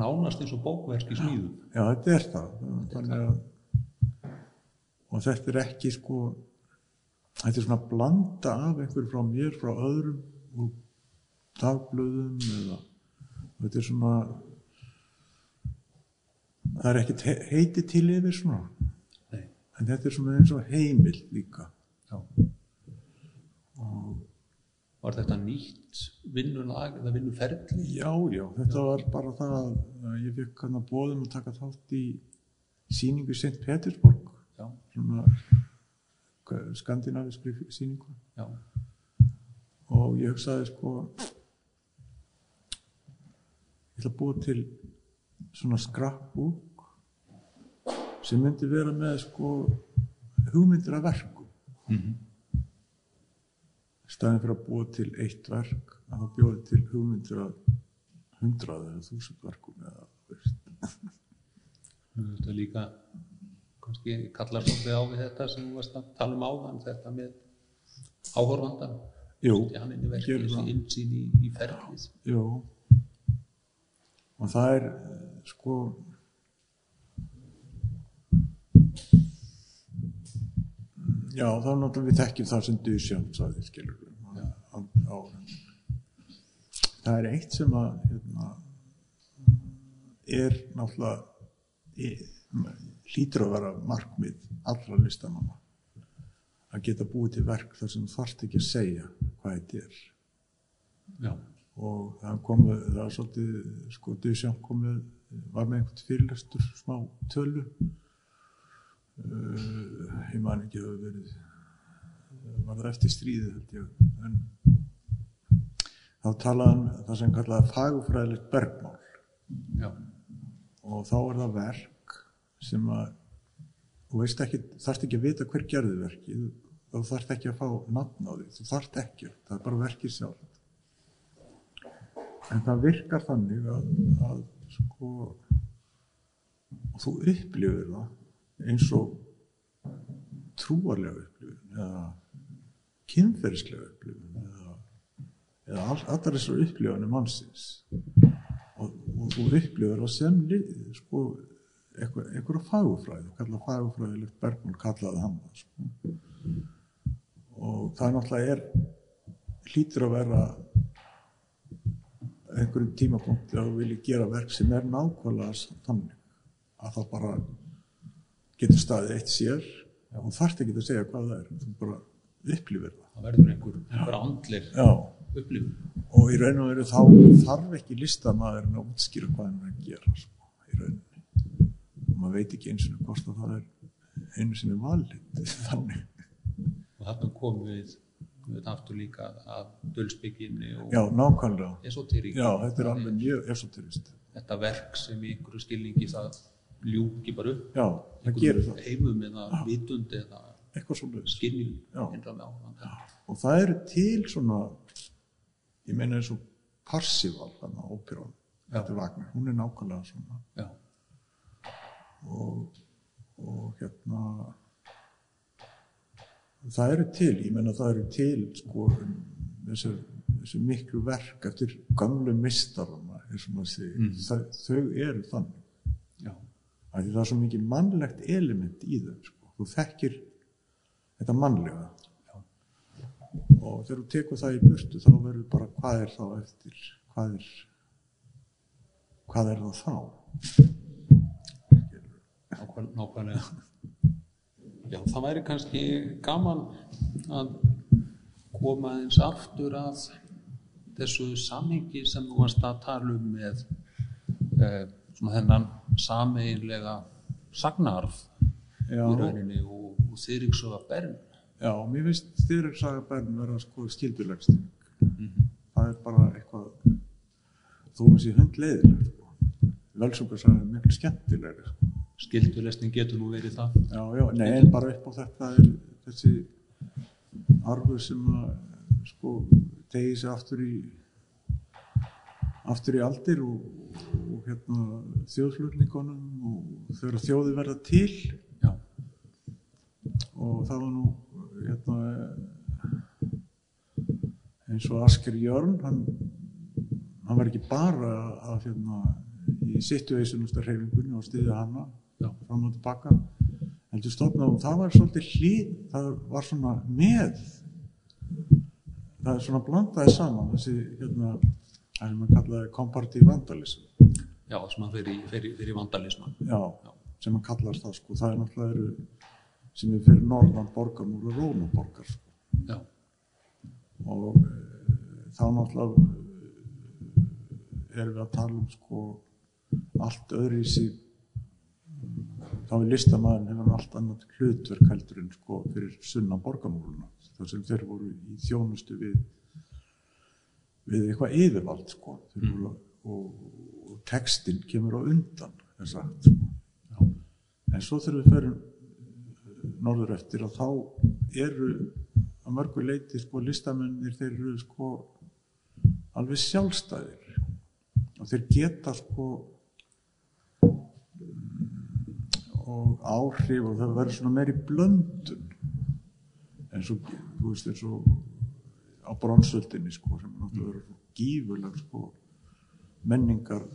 nánast eins og bókverk í smíðum. Já þetta er það. Þannig að og þetta er ekki sko þetta er svona blanda af einhverju frá mér, frá öðrum og dagblöðum eða þetta er svona það er ekkert he- heiti til yfir svona. Nei, en þetta er svona eins og heimil líka. Já. Var þetta nýtt vinnulag eða vinnuferli já, já, þetta var bara það að ég fikk hann að bóðum að taka þátt í sýningu í St. Petersburg já, svona skandinaviskri sýningu já, og ég hugsaði sko ég ætla að búa til svona scrapbook sem myndi vera með sko hugmyndir af verkum Mhm. í staðin fyrir að búa til eitt verk að það bjóði til hugmyndir af hundrað eða þúsund verkum eða þetta er líka kannski kallar svolítið á við þetta sem þú varst að tala um áðan þetta með áhorfandan hann verkið, gerir þessi það. innsýn í, í ferlið Jú. Og það er sko Já, er náttúrulega við þekkjum það sem Dusján sagði, skilur við. Á, á, það er eitt sem að hérna, er náttúrulega hlýtur að vera markmið allra listamanna að geta búið til verk þar sem þú þarft ekki að segja hvað þetta er. Já, og það komu, það var svolítið sko Dusján komið var með einhvern fyrirlestur smá tölu. Uh, ég man ekki hafa verið var það eftir ég. En þá um það sem kallaði fagufræðilegt bergmál. Já, og þá er það verk sem að þú veist ekki, þarft ekki að vita hver gerði verkið þú þarft ekki að fá nafn á því þú þarft ekki, það er bara verkið sjálf en það virkar þannig að, að sko og þú upplifir það eins og trúarlega upplifun eða kynferðislega upplifun eða eða all, allar þessar upplifanir mannsins og, og þú upplifur það sem sko, eitthvað, eitthvað fagufræði kalla fagufræðilegt Bergman kallaði hann sko. og það náttúrulega er hlýtur að vera einhverjum tímapunkti að þú vilji gera verk sem er nákvæmlega þannig að það bara getur staðið eitt sér og þarft ekki að segja hvað það er þú bara upplifir það. Það verður einhver, einhver andlir Já. upplifun. Og í raun og veru þá þarf ekki listamæðurinn að útskýra hvað hann er að gera sko, í rauninni. Og maður veit ekki eins og hvort að það er einu sem er valið. Þannig. Og þarna komum við við aftur líka að dölsbygginni já, nákvæmlega. esoterík já, þetta er alveg mjög esoterist. þetta verk sem í einhverju skilningi það ljúki bara upp. Já, það gerir það. heimum eða vitund eða eitthvað svolítið áhugandi og það eru til svona ég meina eins og Parsifal þannig að óperan þetta er Wagner, hún er nákvæmlega svona. Já, og, og hérna það eru til, ég meina það eru til sko þessu, þessu miklu verk eftir gamlu mistarana Mm. þau eru þannig. Að því það er svo mikið mannlegt element í þeim sko. þú þekkir þetta mannlega Já. og þegar þú tekur það í burtu þá verður bara hvað er þá eftir hvað er hvað er það þá nákvæm, nákvæmlega já, það væri kannski gaman að koma eins aftur að þessu samhengi sem þú varst að tala um með eh, svona þennan sameiginlega sagnarf Já. í rauninni og, og Þyriksöga Bern Já, mér finnst styriksaga Bern vera sko skildulegsting. Mhm. Það er bara eitthvað, þó hún sé hundleiðileg. Sko. Velsúkarsaga er miklu skemmtilegri. Sko. skildulesning getur nú verið það Já, já, nei, en bara upp á þetta er þessi arfur sem að sko tegi sig aftur í aftur í aldir og, og hérna þjóðflutningunum og þegar þjóði verða til og það var nú hérna, eins og Asker Jörn hann, hann var ekki bara að hérna, í situationusta hreyfingunni og stiðja hana já, fram og tilbaka heldur stofnað og það var svolítið hlýð það var svona með það er svona blandaði saman þessi hérna það sem hann kallaði comparative vandalism. Já, sem að fyrir, fyrir, fyrir vandalisman já, Já. sem hann kallast það sko. Það er náttúrulega eru sem er fyrir norðan borgarmúr og rónuborgar sko. já, og e, þá náttúrulega e, erum við að tala um sko allt öðru í sig þá er listamæðin hefur allt annað hlutverk heldur en sko fyrir sunnan borgarmúruna þar sem þeir voru í þjónustu við við eitthvað yfirvald sko þeir voru, og, og textin kemur á undan er sagt sko. En svo þegar við ferum norður eftir og þá eru að mörgu leiti sko listamennir þeir eru sko alveg sjálfstæðir og þeir geta sko og áhrif og það verður svona meiri blöndun eins og þú veist eins og á bronsöldinni sko sem náttúrulega verður svo gífuleg sko menningar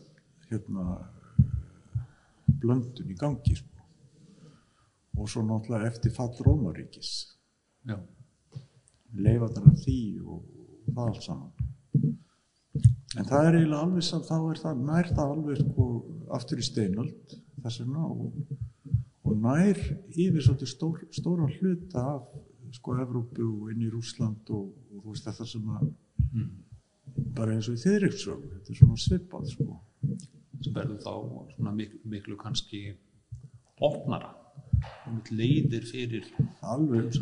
hérna blöndun í gangi sko. Og svo náttúrulega eftir fall Rómaríkis af því og það allt saman. En það er eiginlega alveg samt þá er það nær það alveg sko aftur í steinöld þess vegna og, og nær yfir svolítið stór, stóran hluta af sko Evrópu og inn í Rúsland og, og þú veist þetta sem að bara eins og í þeirriksögu þetta er svona svipað sko. Sem verður þá svona miklu, miklu kannski opnara leiðir fyrir alveg.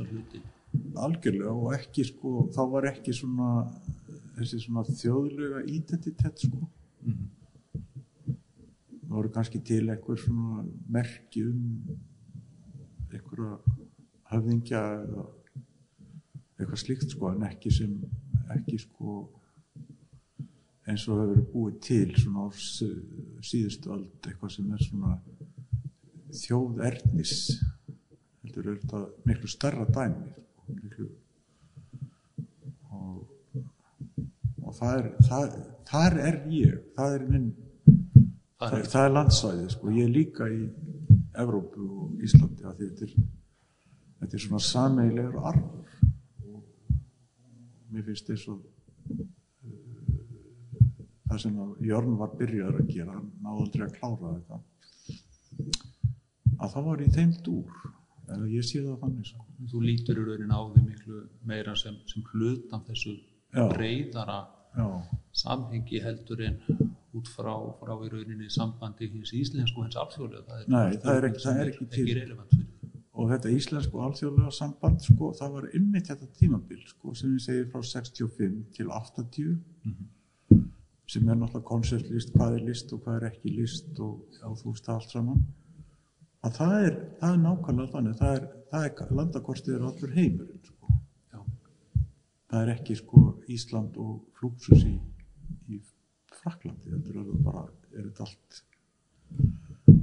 algjörlega og ekki sko, þá var ekki svona þessi svona þjóðlega identitet sko. Það voru kannski til einhver svona merki um einhverja höfðingja eða eitthvað slíkt sko en ekki sem ekki sko eins og hefur búið til svona á síðustu öld eitthvað sem er svona þjóðernis. Heldur er þetta miklu starra dæmi. Sko, miklu og, og og það er, það, þar er ég. Það er minn Það er, það er landsvæði sko. ég er líka í Evrópu og Íslandi að þetta er, þetta er svona sameigilegur arfur og mér finnst þess að það sem Jörn var byrjaður að gera náði aldrei að klára þetta að það var í þeim dúr. Eða ég sé það þannig sko. þú lítur í raunin á því miklu meira sem, sem hlutan þessu Já. breyðara já, samhengi heldur en út frá, frá í rauninni sambandi hins íslensku hins alþjóðlega. Það er, Nei, það er ekki- það er ekki ekki relevant fyrir og þetta íslensku alþjóðlega samband sko, það var ymmit þetta tímabil sko, sem ég segi frá 65 til 80 sem er náttúrulega koncertlist, hvað er list og hvað er ekki list og, og þú veist það allt saman að það er, það er nákvæmlega þannig það er, það er landakortið er allur heimurinn sko. Það er ekki sko Ísland og Flúksus í, í Fraklandi þetta er bara, er þetta allt eh,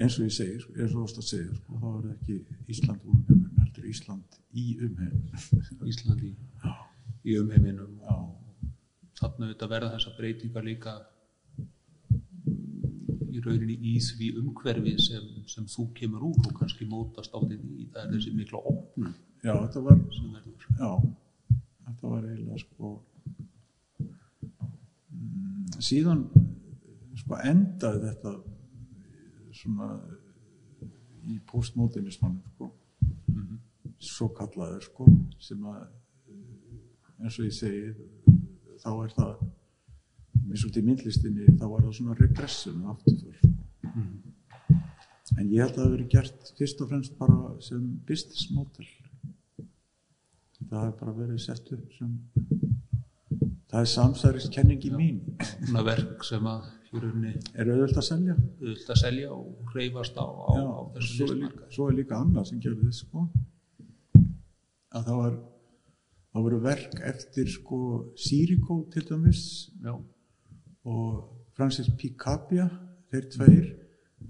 eins og ég segir, eins og að segja sko, þá er ekki Ísland úr umheimurinn heldur Ísland í umheimurinn. Íslandi Já. í umheiminum. Já, þarna verða þessa breytingar líka í rauninni í því umhverfi sem, sem þú kemur úr og kannski mótast á því það er þessi mikla opnum já þetta var Já, þetta var eiginlega sko mm, síðan sko endaði þetta svona í postmodernismannum sko. Svo kallaður sko sem að eins og ég segi þá er það eins og til myndlistinni þá var það svona regressum afturför sko. en ég held að það hafi verið gert fyrst og fremst bara sem business model. Það hefur bara verið sett upp sem það er samsæriskenningi mín. Svona verk sem að rauninni er auðvöld að selja. auðvitað að selja og reyfast á, á, Já, á þessu svo, er líka, svo er líka annað sem gerði þess sko. Að það var það voru verk eftir sko Sirico til dæmis. Já, og Francis Picabia þeir tveir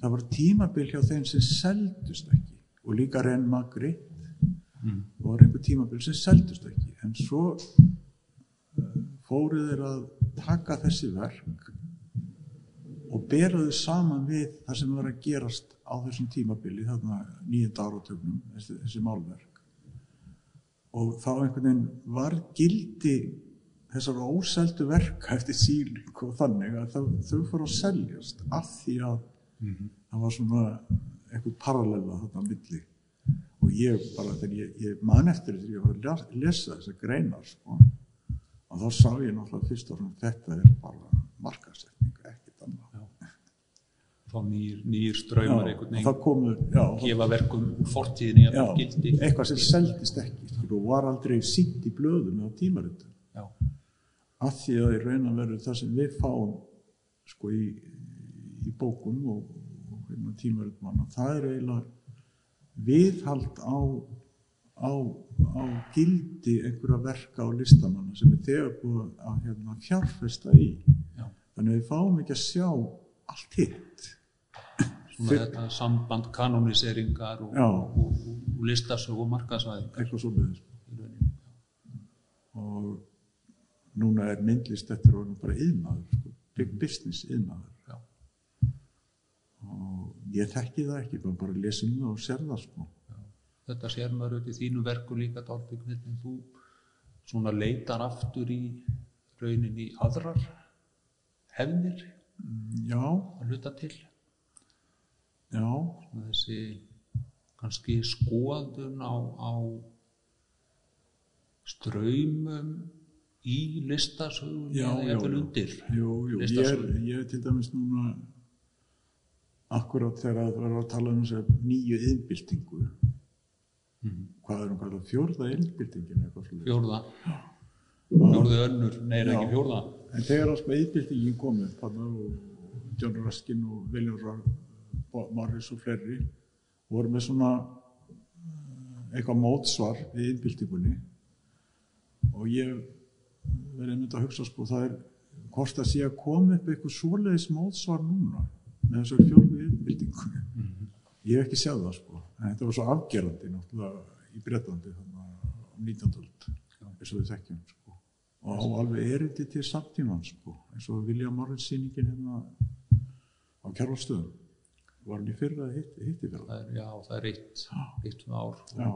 það var tímabil hjá þeim sem seldust ekki og líka Ren Magritte. Mm. það var einhver tímabil sem seldust ekki. En svo uh, fóru þeir að taka þessi verk og bera þau saman við það sem var að gerast á þessum tímabili þarna nýjönda áratögnum þessi, þessi málverk. Og þá einhvern veginn var gildi þessar óseldu verka eftir síling og þannig að það, þau fóru að seljast af því að það var svona eitthvað parallela þarna á milli. Og ég bara þegar ég, ég man eftir því ég var að les- lesa þessar greinar sko, og þá sá ég náttúrulega fyrst og fremst þetta er bara markasetning, ekkert annað. Þá nýr, nýr ströymar það komur já, gefa verkum fortíðinni að gildi. eitthvað sem seldist ekki skilur, og var aldrei sínt í blöðum tímaritum Já, að því að í raun að veru það sem við fáum sko í, í bókum og, og hérna tímaritum það er eiginlega viðhald á, á, á gildi einhverja verka á listamanna sem er þegar búið að hérna, fjárfesta í. Já. Þannig að við fáum ekki að sjá allt hitt. Svona Fyr- þetta samband kanoniseringar og, og, og, og listasög og markaðsvæðingar. Eitthvað svo með í rauninni. og núna er myndlist eftir og bara yðnaður sko, big business yðnaður Já. og ég þekki það ekki bara, bara lesum það og sér það sko. Þetta sér maður auðvitað í þínu verku líka dálbygg hvernig þú svona leitar aftur í rauninni aðrar hefnir já, að hluta til? Já, Svona þessi kannski skoðun á, á ströymum í listasögun eða já. undir jú, jú. Ég, er, ég er til dæmis núna akkurat þegar það var að tala um þess að nýju yðnbyltingu hvað er um hvað fjórða eitthvað svo fjórða. Fjórðu önnur, nei Já. ekki fjórða? En þegar að sko yðbyltingin kom upp John Ruskin og William Morris og fleiri voru með svona eh, eitthvað mótsvar við yðbyltingunni og ég verið einmitt að hugsa sko það er hvort að sé að koma upp eitthvað svoleiðis mótsvar núna með þessar fjórðu yðbyltingunni ég hef ekki séð það sko. En þetta var svo afgerandi náttúrulega í Bretlandi þannig á 19. öld eins og við þekkjum sko. Og á alveg erindi til samtíman sko, eins og William Morris sýningin hérna á Kjærvaldstöðum var hann í fyrra hitt, hittifélag það er, já, það er eitt, eitt tvö ár. Já.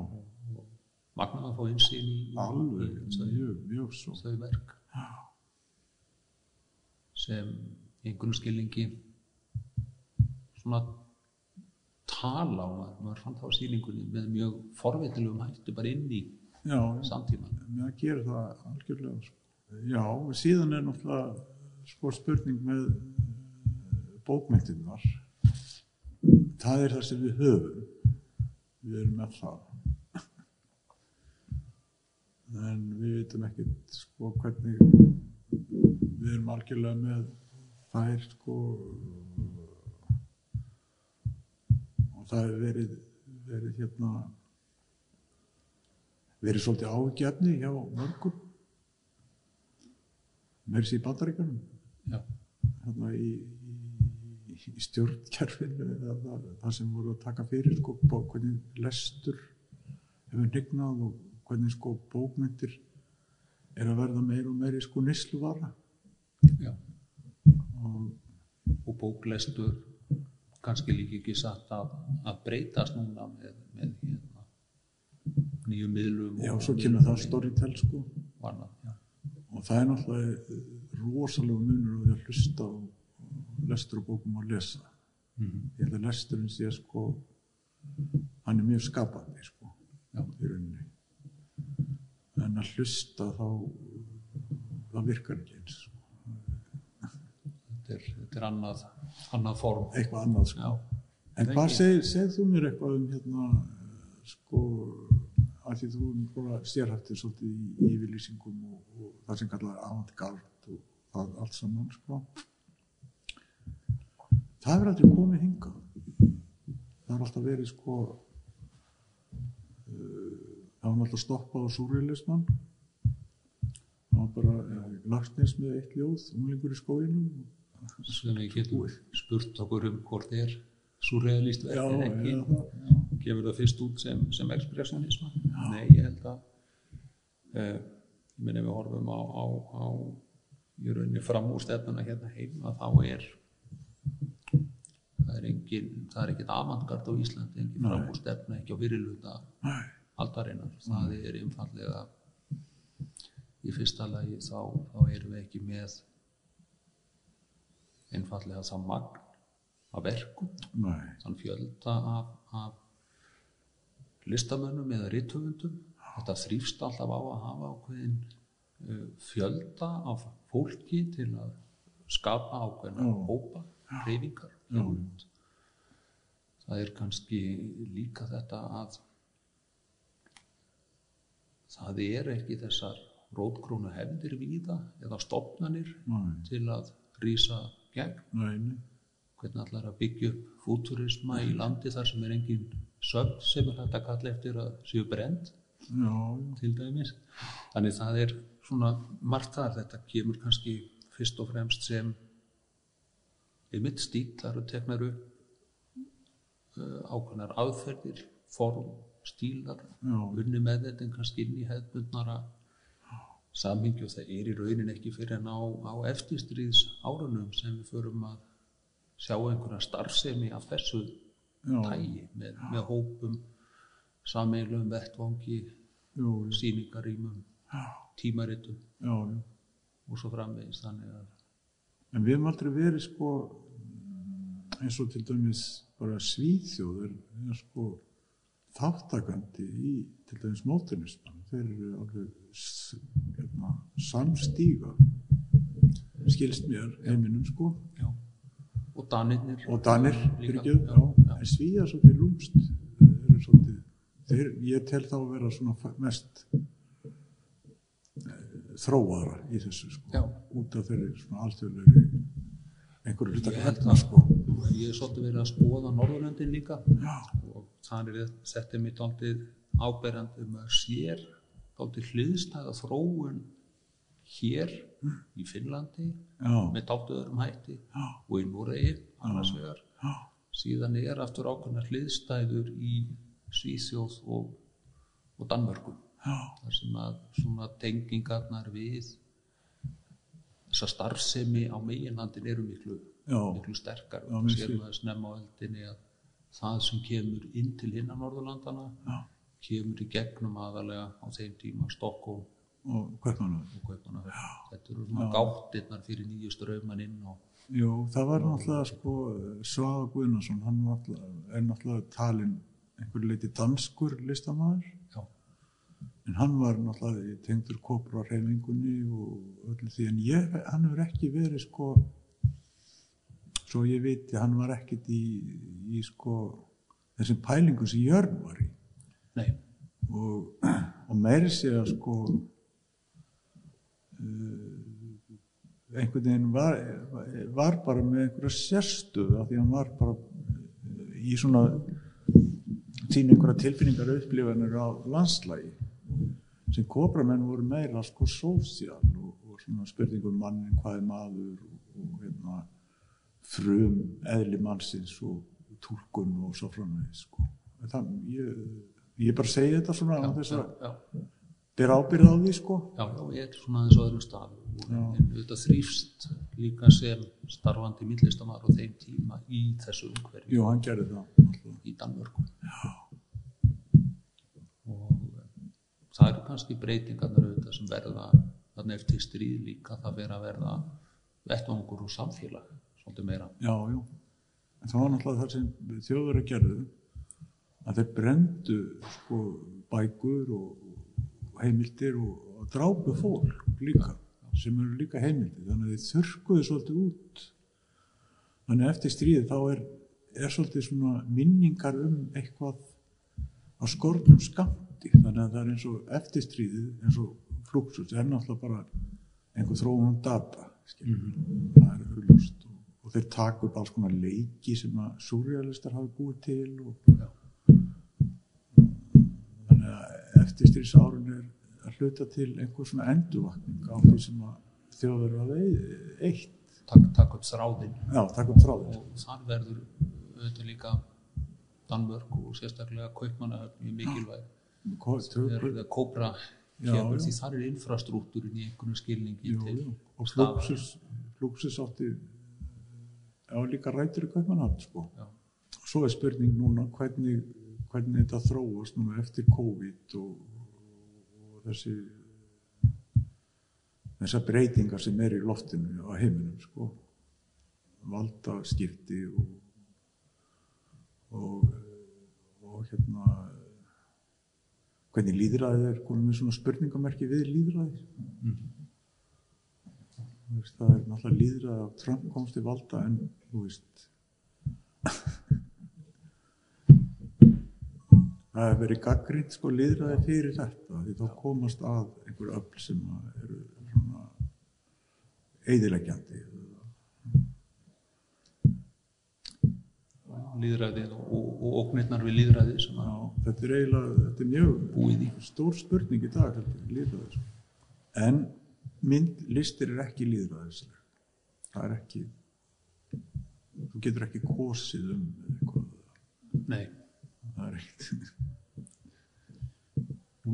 Magna að fá einsýn í, alveg, mjög, mjög svo. þau verk. Sem einhvern skilningi svona tala og maður, maður fann það á sýningunni með mjög forvitilegum hættu bara inn í já, samtíman mér gerir það algjörlega sko. já, síðan er náttúrulega sko spurning með eh, bókmyndirnar það er það sem við höfum. Við erum með það en við veitum ekkert sko hvernig við erum algjörlega með þær sko. Og það hefur verið verið hérna verið svolítið ágjafni hjá mörgum. Þessi í bandaríkanum hérna í, í, í stjórnkerfinu eða það, það sem voru að taka fyrir sko, hvernig lestur hefur nignað og hvernig sko bókmyndir er að verða meir og meiri sko nesluvara já. og og bóklestur kannski líka ekki satt að, að breytast núna með, með hérna, nýjum miðlum já, og svo kemur það storytell sko og já. og það er náttúrulega rosalega munur á því að hlusta og lestur og bókum að lesa Mhm. ég held að lesturinn sé sko hann er mjög skapandi sko Já. í rauninni en að hlusta þá það virkar ekki eins. Þetta, er, þetta er annað, annað form. Eitthvað annað sko. já, en hvað segir, segir þú mér eitthvað um hérna sko að því þú erum bara sérhættir svolítið í yfirlýsingum og, og það sem kallar avantgard og það allt saman sko. Það er aldrei komið hingað. Það er alltaf verið sko uh, það var náttúrulega stoppað á súrrealisman það var bara Lagsnes með eitt ljóð unglingur í skóginum. Sem við getum spurt okkur um hvort er surrealist já, verk en ekki. það, já. gefur það fyrst út sem, sem ekspressionisma nei, ég held að uh, ég minn ef við horfum á, á, á í rauninni fram úr stefnuna hérna heim að þá er það er engin það er ekkert avantgard á Íslandi engin fram úr stefna, ekki á fyrirluta Nei. Aldarinnar, það er einfallega í fyrsta lagi þá, þá erum við ekki með einfallega það magn af verkum Nei. þann fjölda af, af listamönnum eða rithöfundum þetta þrýfst alltaf á að hafa ákveðin uh, fjölda af fólki til að skapa ákveðina Já. hópa, reyfingar Já. það er kannski líka þetta að það er ekki þessar rótgrónu hefðir víða eða stopnanir Nei. til að rýsa gegn. Nei, hvernig allar að byggja upp fúturisma í landi þar sem er engin sögn sem er hægt að kalla eftir að séu brend til dæmis? Þannig það er svona margt þar. Þetta kemur kannski fyrst og fremst sem einmitt stíl þar og teknar upp uh, ákveðnar aðferðir form, stílar unni með þetta en kannski inn í hefðbundnara samhengi og það er í raunin ekki fyrir en á, á eftirstríðs árunum sem við förum að sjá einhverja starfsemi af þessu tægi með, með hópum sameilum vettvangi sýningarýmum tímaritum og svo framvegis. Þannig að En við hefum aldrei verið sko eins og til dæmis bara Svíþjóð er sko þáttakandi í til dæmis mótinisman. Þeir eru alveg hérna, samstíga skilst mér heiminum sko. Já. og danirnir. Og Danir en Svíða svolítið lúmst eru svolítið þeir, ég tel þá að vera svona mest eh, þróaðara í þessu sko. Já. út af þeirri svona alþjóðlegri einhverju hluta Ég held hérna sko. ég er svolítið verið að skoða Norðurlöndin líka. Já. Þannig er þetta mitt aldrei áberandi um að sér aldrei hliðstæða þróun hér í Finnlandi Já, með dáltu öðrum hætti Já. og í Núregi annars vegar. Síðan er aftur ákveðnar hliðstæður í Svíþjóð og, og Danmörku. Já, þar sem að svona tengingarnar við þessa starfsemi á meginlandin eru miklu, miklu sterkar. Og mér sér skil. maður snemma á eldinni að það sem kemur inn til hinna Norðurlandana Já. kemur í gegnum aðalega á þeim tíma Stokkó og Kaupmannahöfn. Þetta eru svona gáttirnar fyrir nýju strauman inn og Jú, það var náttúrulega sko Svaga Guðnason, hann var náttúrulega, er náttúrulega talin einhverju leiti danskur listamæður en hann var náttúrulega tengdur kopra reyfingunni og öllu því. En ég, hann hefur ekki verið sko svo ég viti, hann var ekkit í, í sko þessum pælingum sem Jörn var í. Nei, og, og meiri sé að sko uh, einhvern veginn var, var bara með einhverja sérstöðu af því hann var bara eh, í svona sín einhverja tilfinningar upplifanir á landslægi sem kobramenn voru meira sko sósíal og, og svona spurningum mannin hvað er maður og, frum eðli mannsins og túlkun og svo framvegis sko. ég, ég bara segi þetta svona á þess að já, bera ábyrð á því sko. Já, já, ég er svona aðeins á öðrum stað. Og en auðvitað þrýfst líka sem starfandi millistamæður á þeim tíma í þessu umhverju Jú, hann gerði það náttúrulega. í Danmörku. Og eh, það eru kannski breytingarnar auðvitað sem verða þannig eftir stríð líka. Það verða verða vettvangur og samfélag svolítið meira. Já, já. En það var náttúrulega það sem þjóður að gerðu að þeir brendu sko bækur og, heimildir og, og drápu fólk líka sem eru líka heimildir. Þannig að þeir þurrkuðu svolítið út. Þannig að eftir stríði þá er, er svolítið svona minningar um eitthvað á skornum skamti þannig að það er eins og eftir stríðið eins og það er náttúrulega bara einhver þróun data skilur það er auðlust og, og þeir taka upp alls konar leiki sem að surrealistar hafi búið til og þannig að eftir stríðs árun er að hluta til einhver svona endurvakning á því sem að þjóður hafa eitt. Takk, takk upp þráðin og þar verður auðvitað líka Danmörk og sérstaklega Kaupmannahöfn mjög mikilvæg. Tök- þegar Kóbra Já, kemur því þar er infrastruktúrin í einhvern skilningi til og fluxus átti á líka rætur í Kaupmannhafn sko. Svo er spurning núna hvernig, hvernig þetta þróast núna eftir COVID og, og þessi þessar breytingar sem er í loftinu á heiminum sko. valda skipti og og, og hérna hvernig líðræðið er með svona spurningamerki við líðræðið Þú veist, það er náttúrulega líðræði að Trump komst í valda en þú veist. Það hefur verið gaggrind sko líðræði fyrir þetta því þá komast að einhver öll sem eru svona eðileggjandi líðræðið og, og ógnirnar við líðræðið sem að Já, þetta er eiginlega, þetta er mjög stór spurning í dag heldur, líðræði sko. en mynd listir er ekki líðræðisleg það er ekki þú getur ekki kosið um eitthvað. Nei, það er ekkert.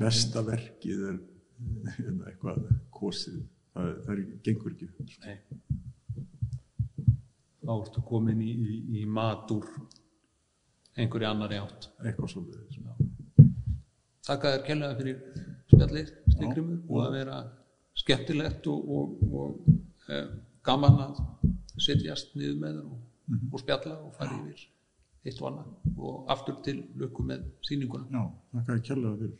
Besta verkið er hérna, eitthvað kosið. Það, það er, gengur ekki. Nei. Þá ertu komin í, í, í mat úr einhverju annari átt. Eitthvað svolítið Þakka þér kærlega fyrir spjallið, Stigrimur, og að vera skemmtilegt og, og, og e, gaman að setjast niður með og, og spjalla og fara yfir eitt og annað og aftur til lukku með sýninguna. já, þakka að kjærlega fyrir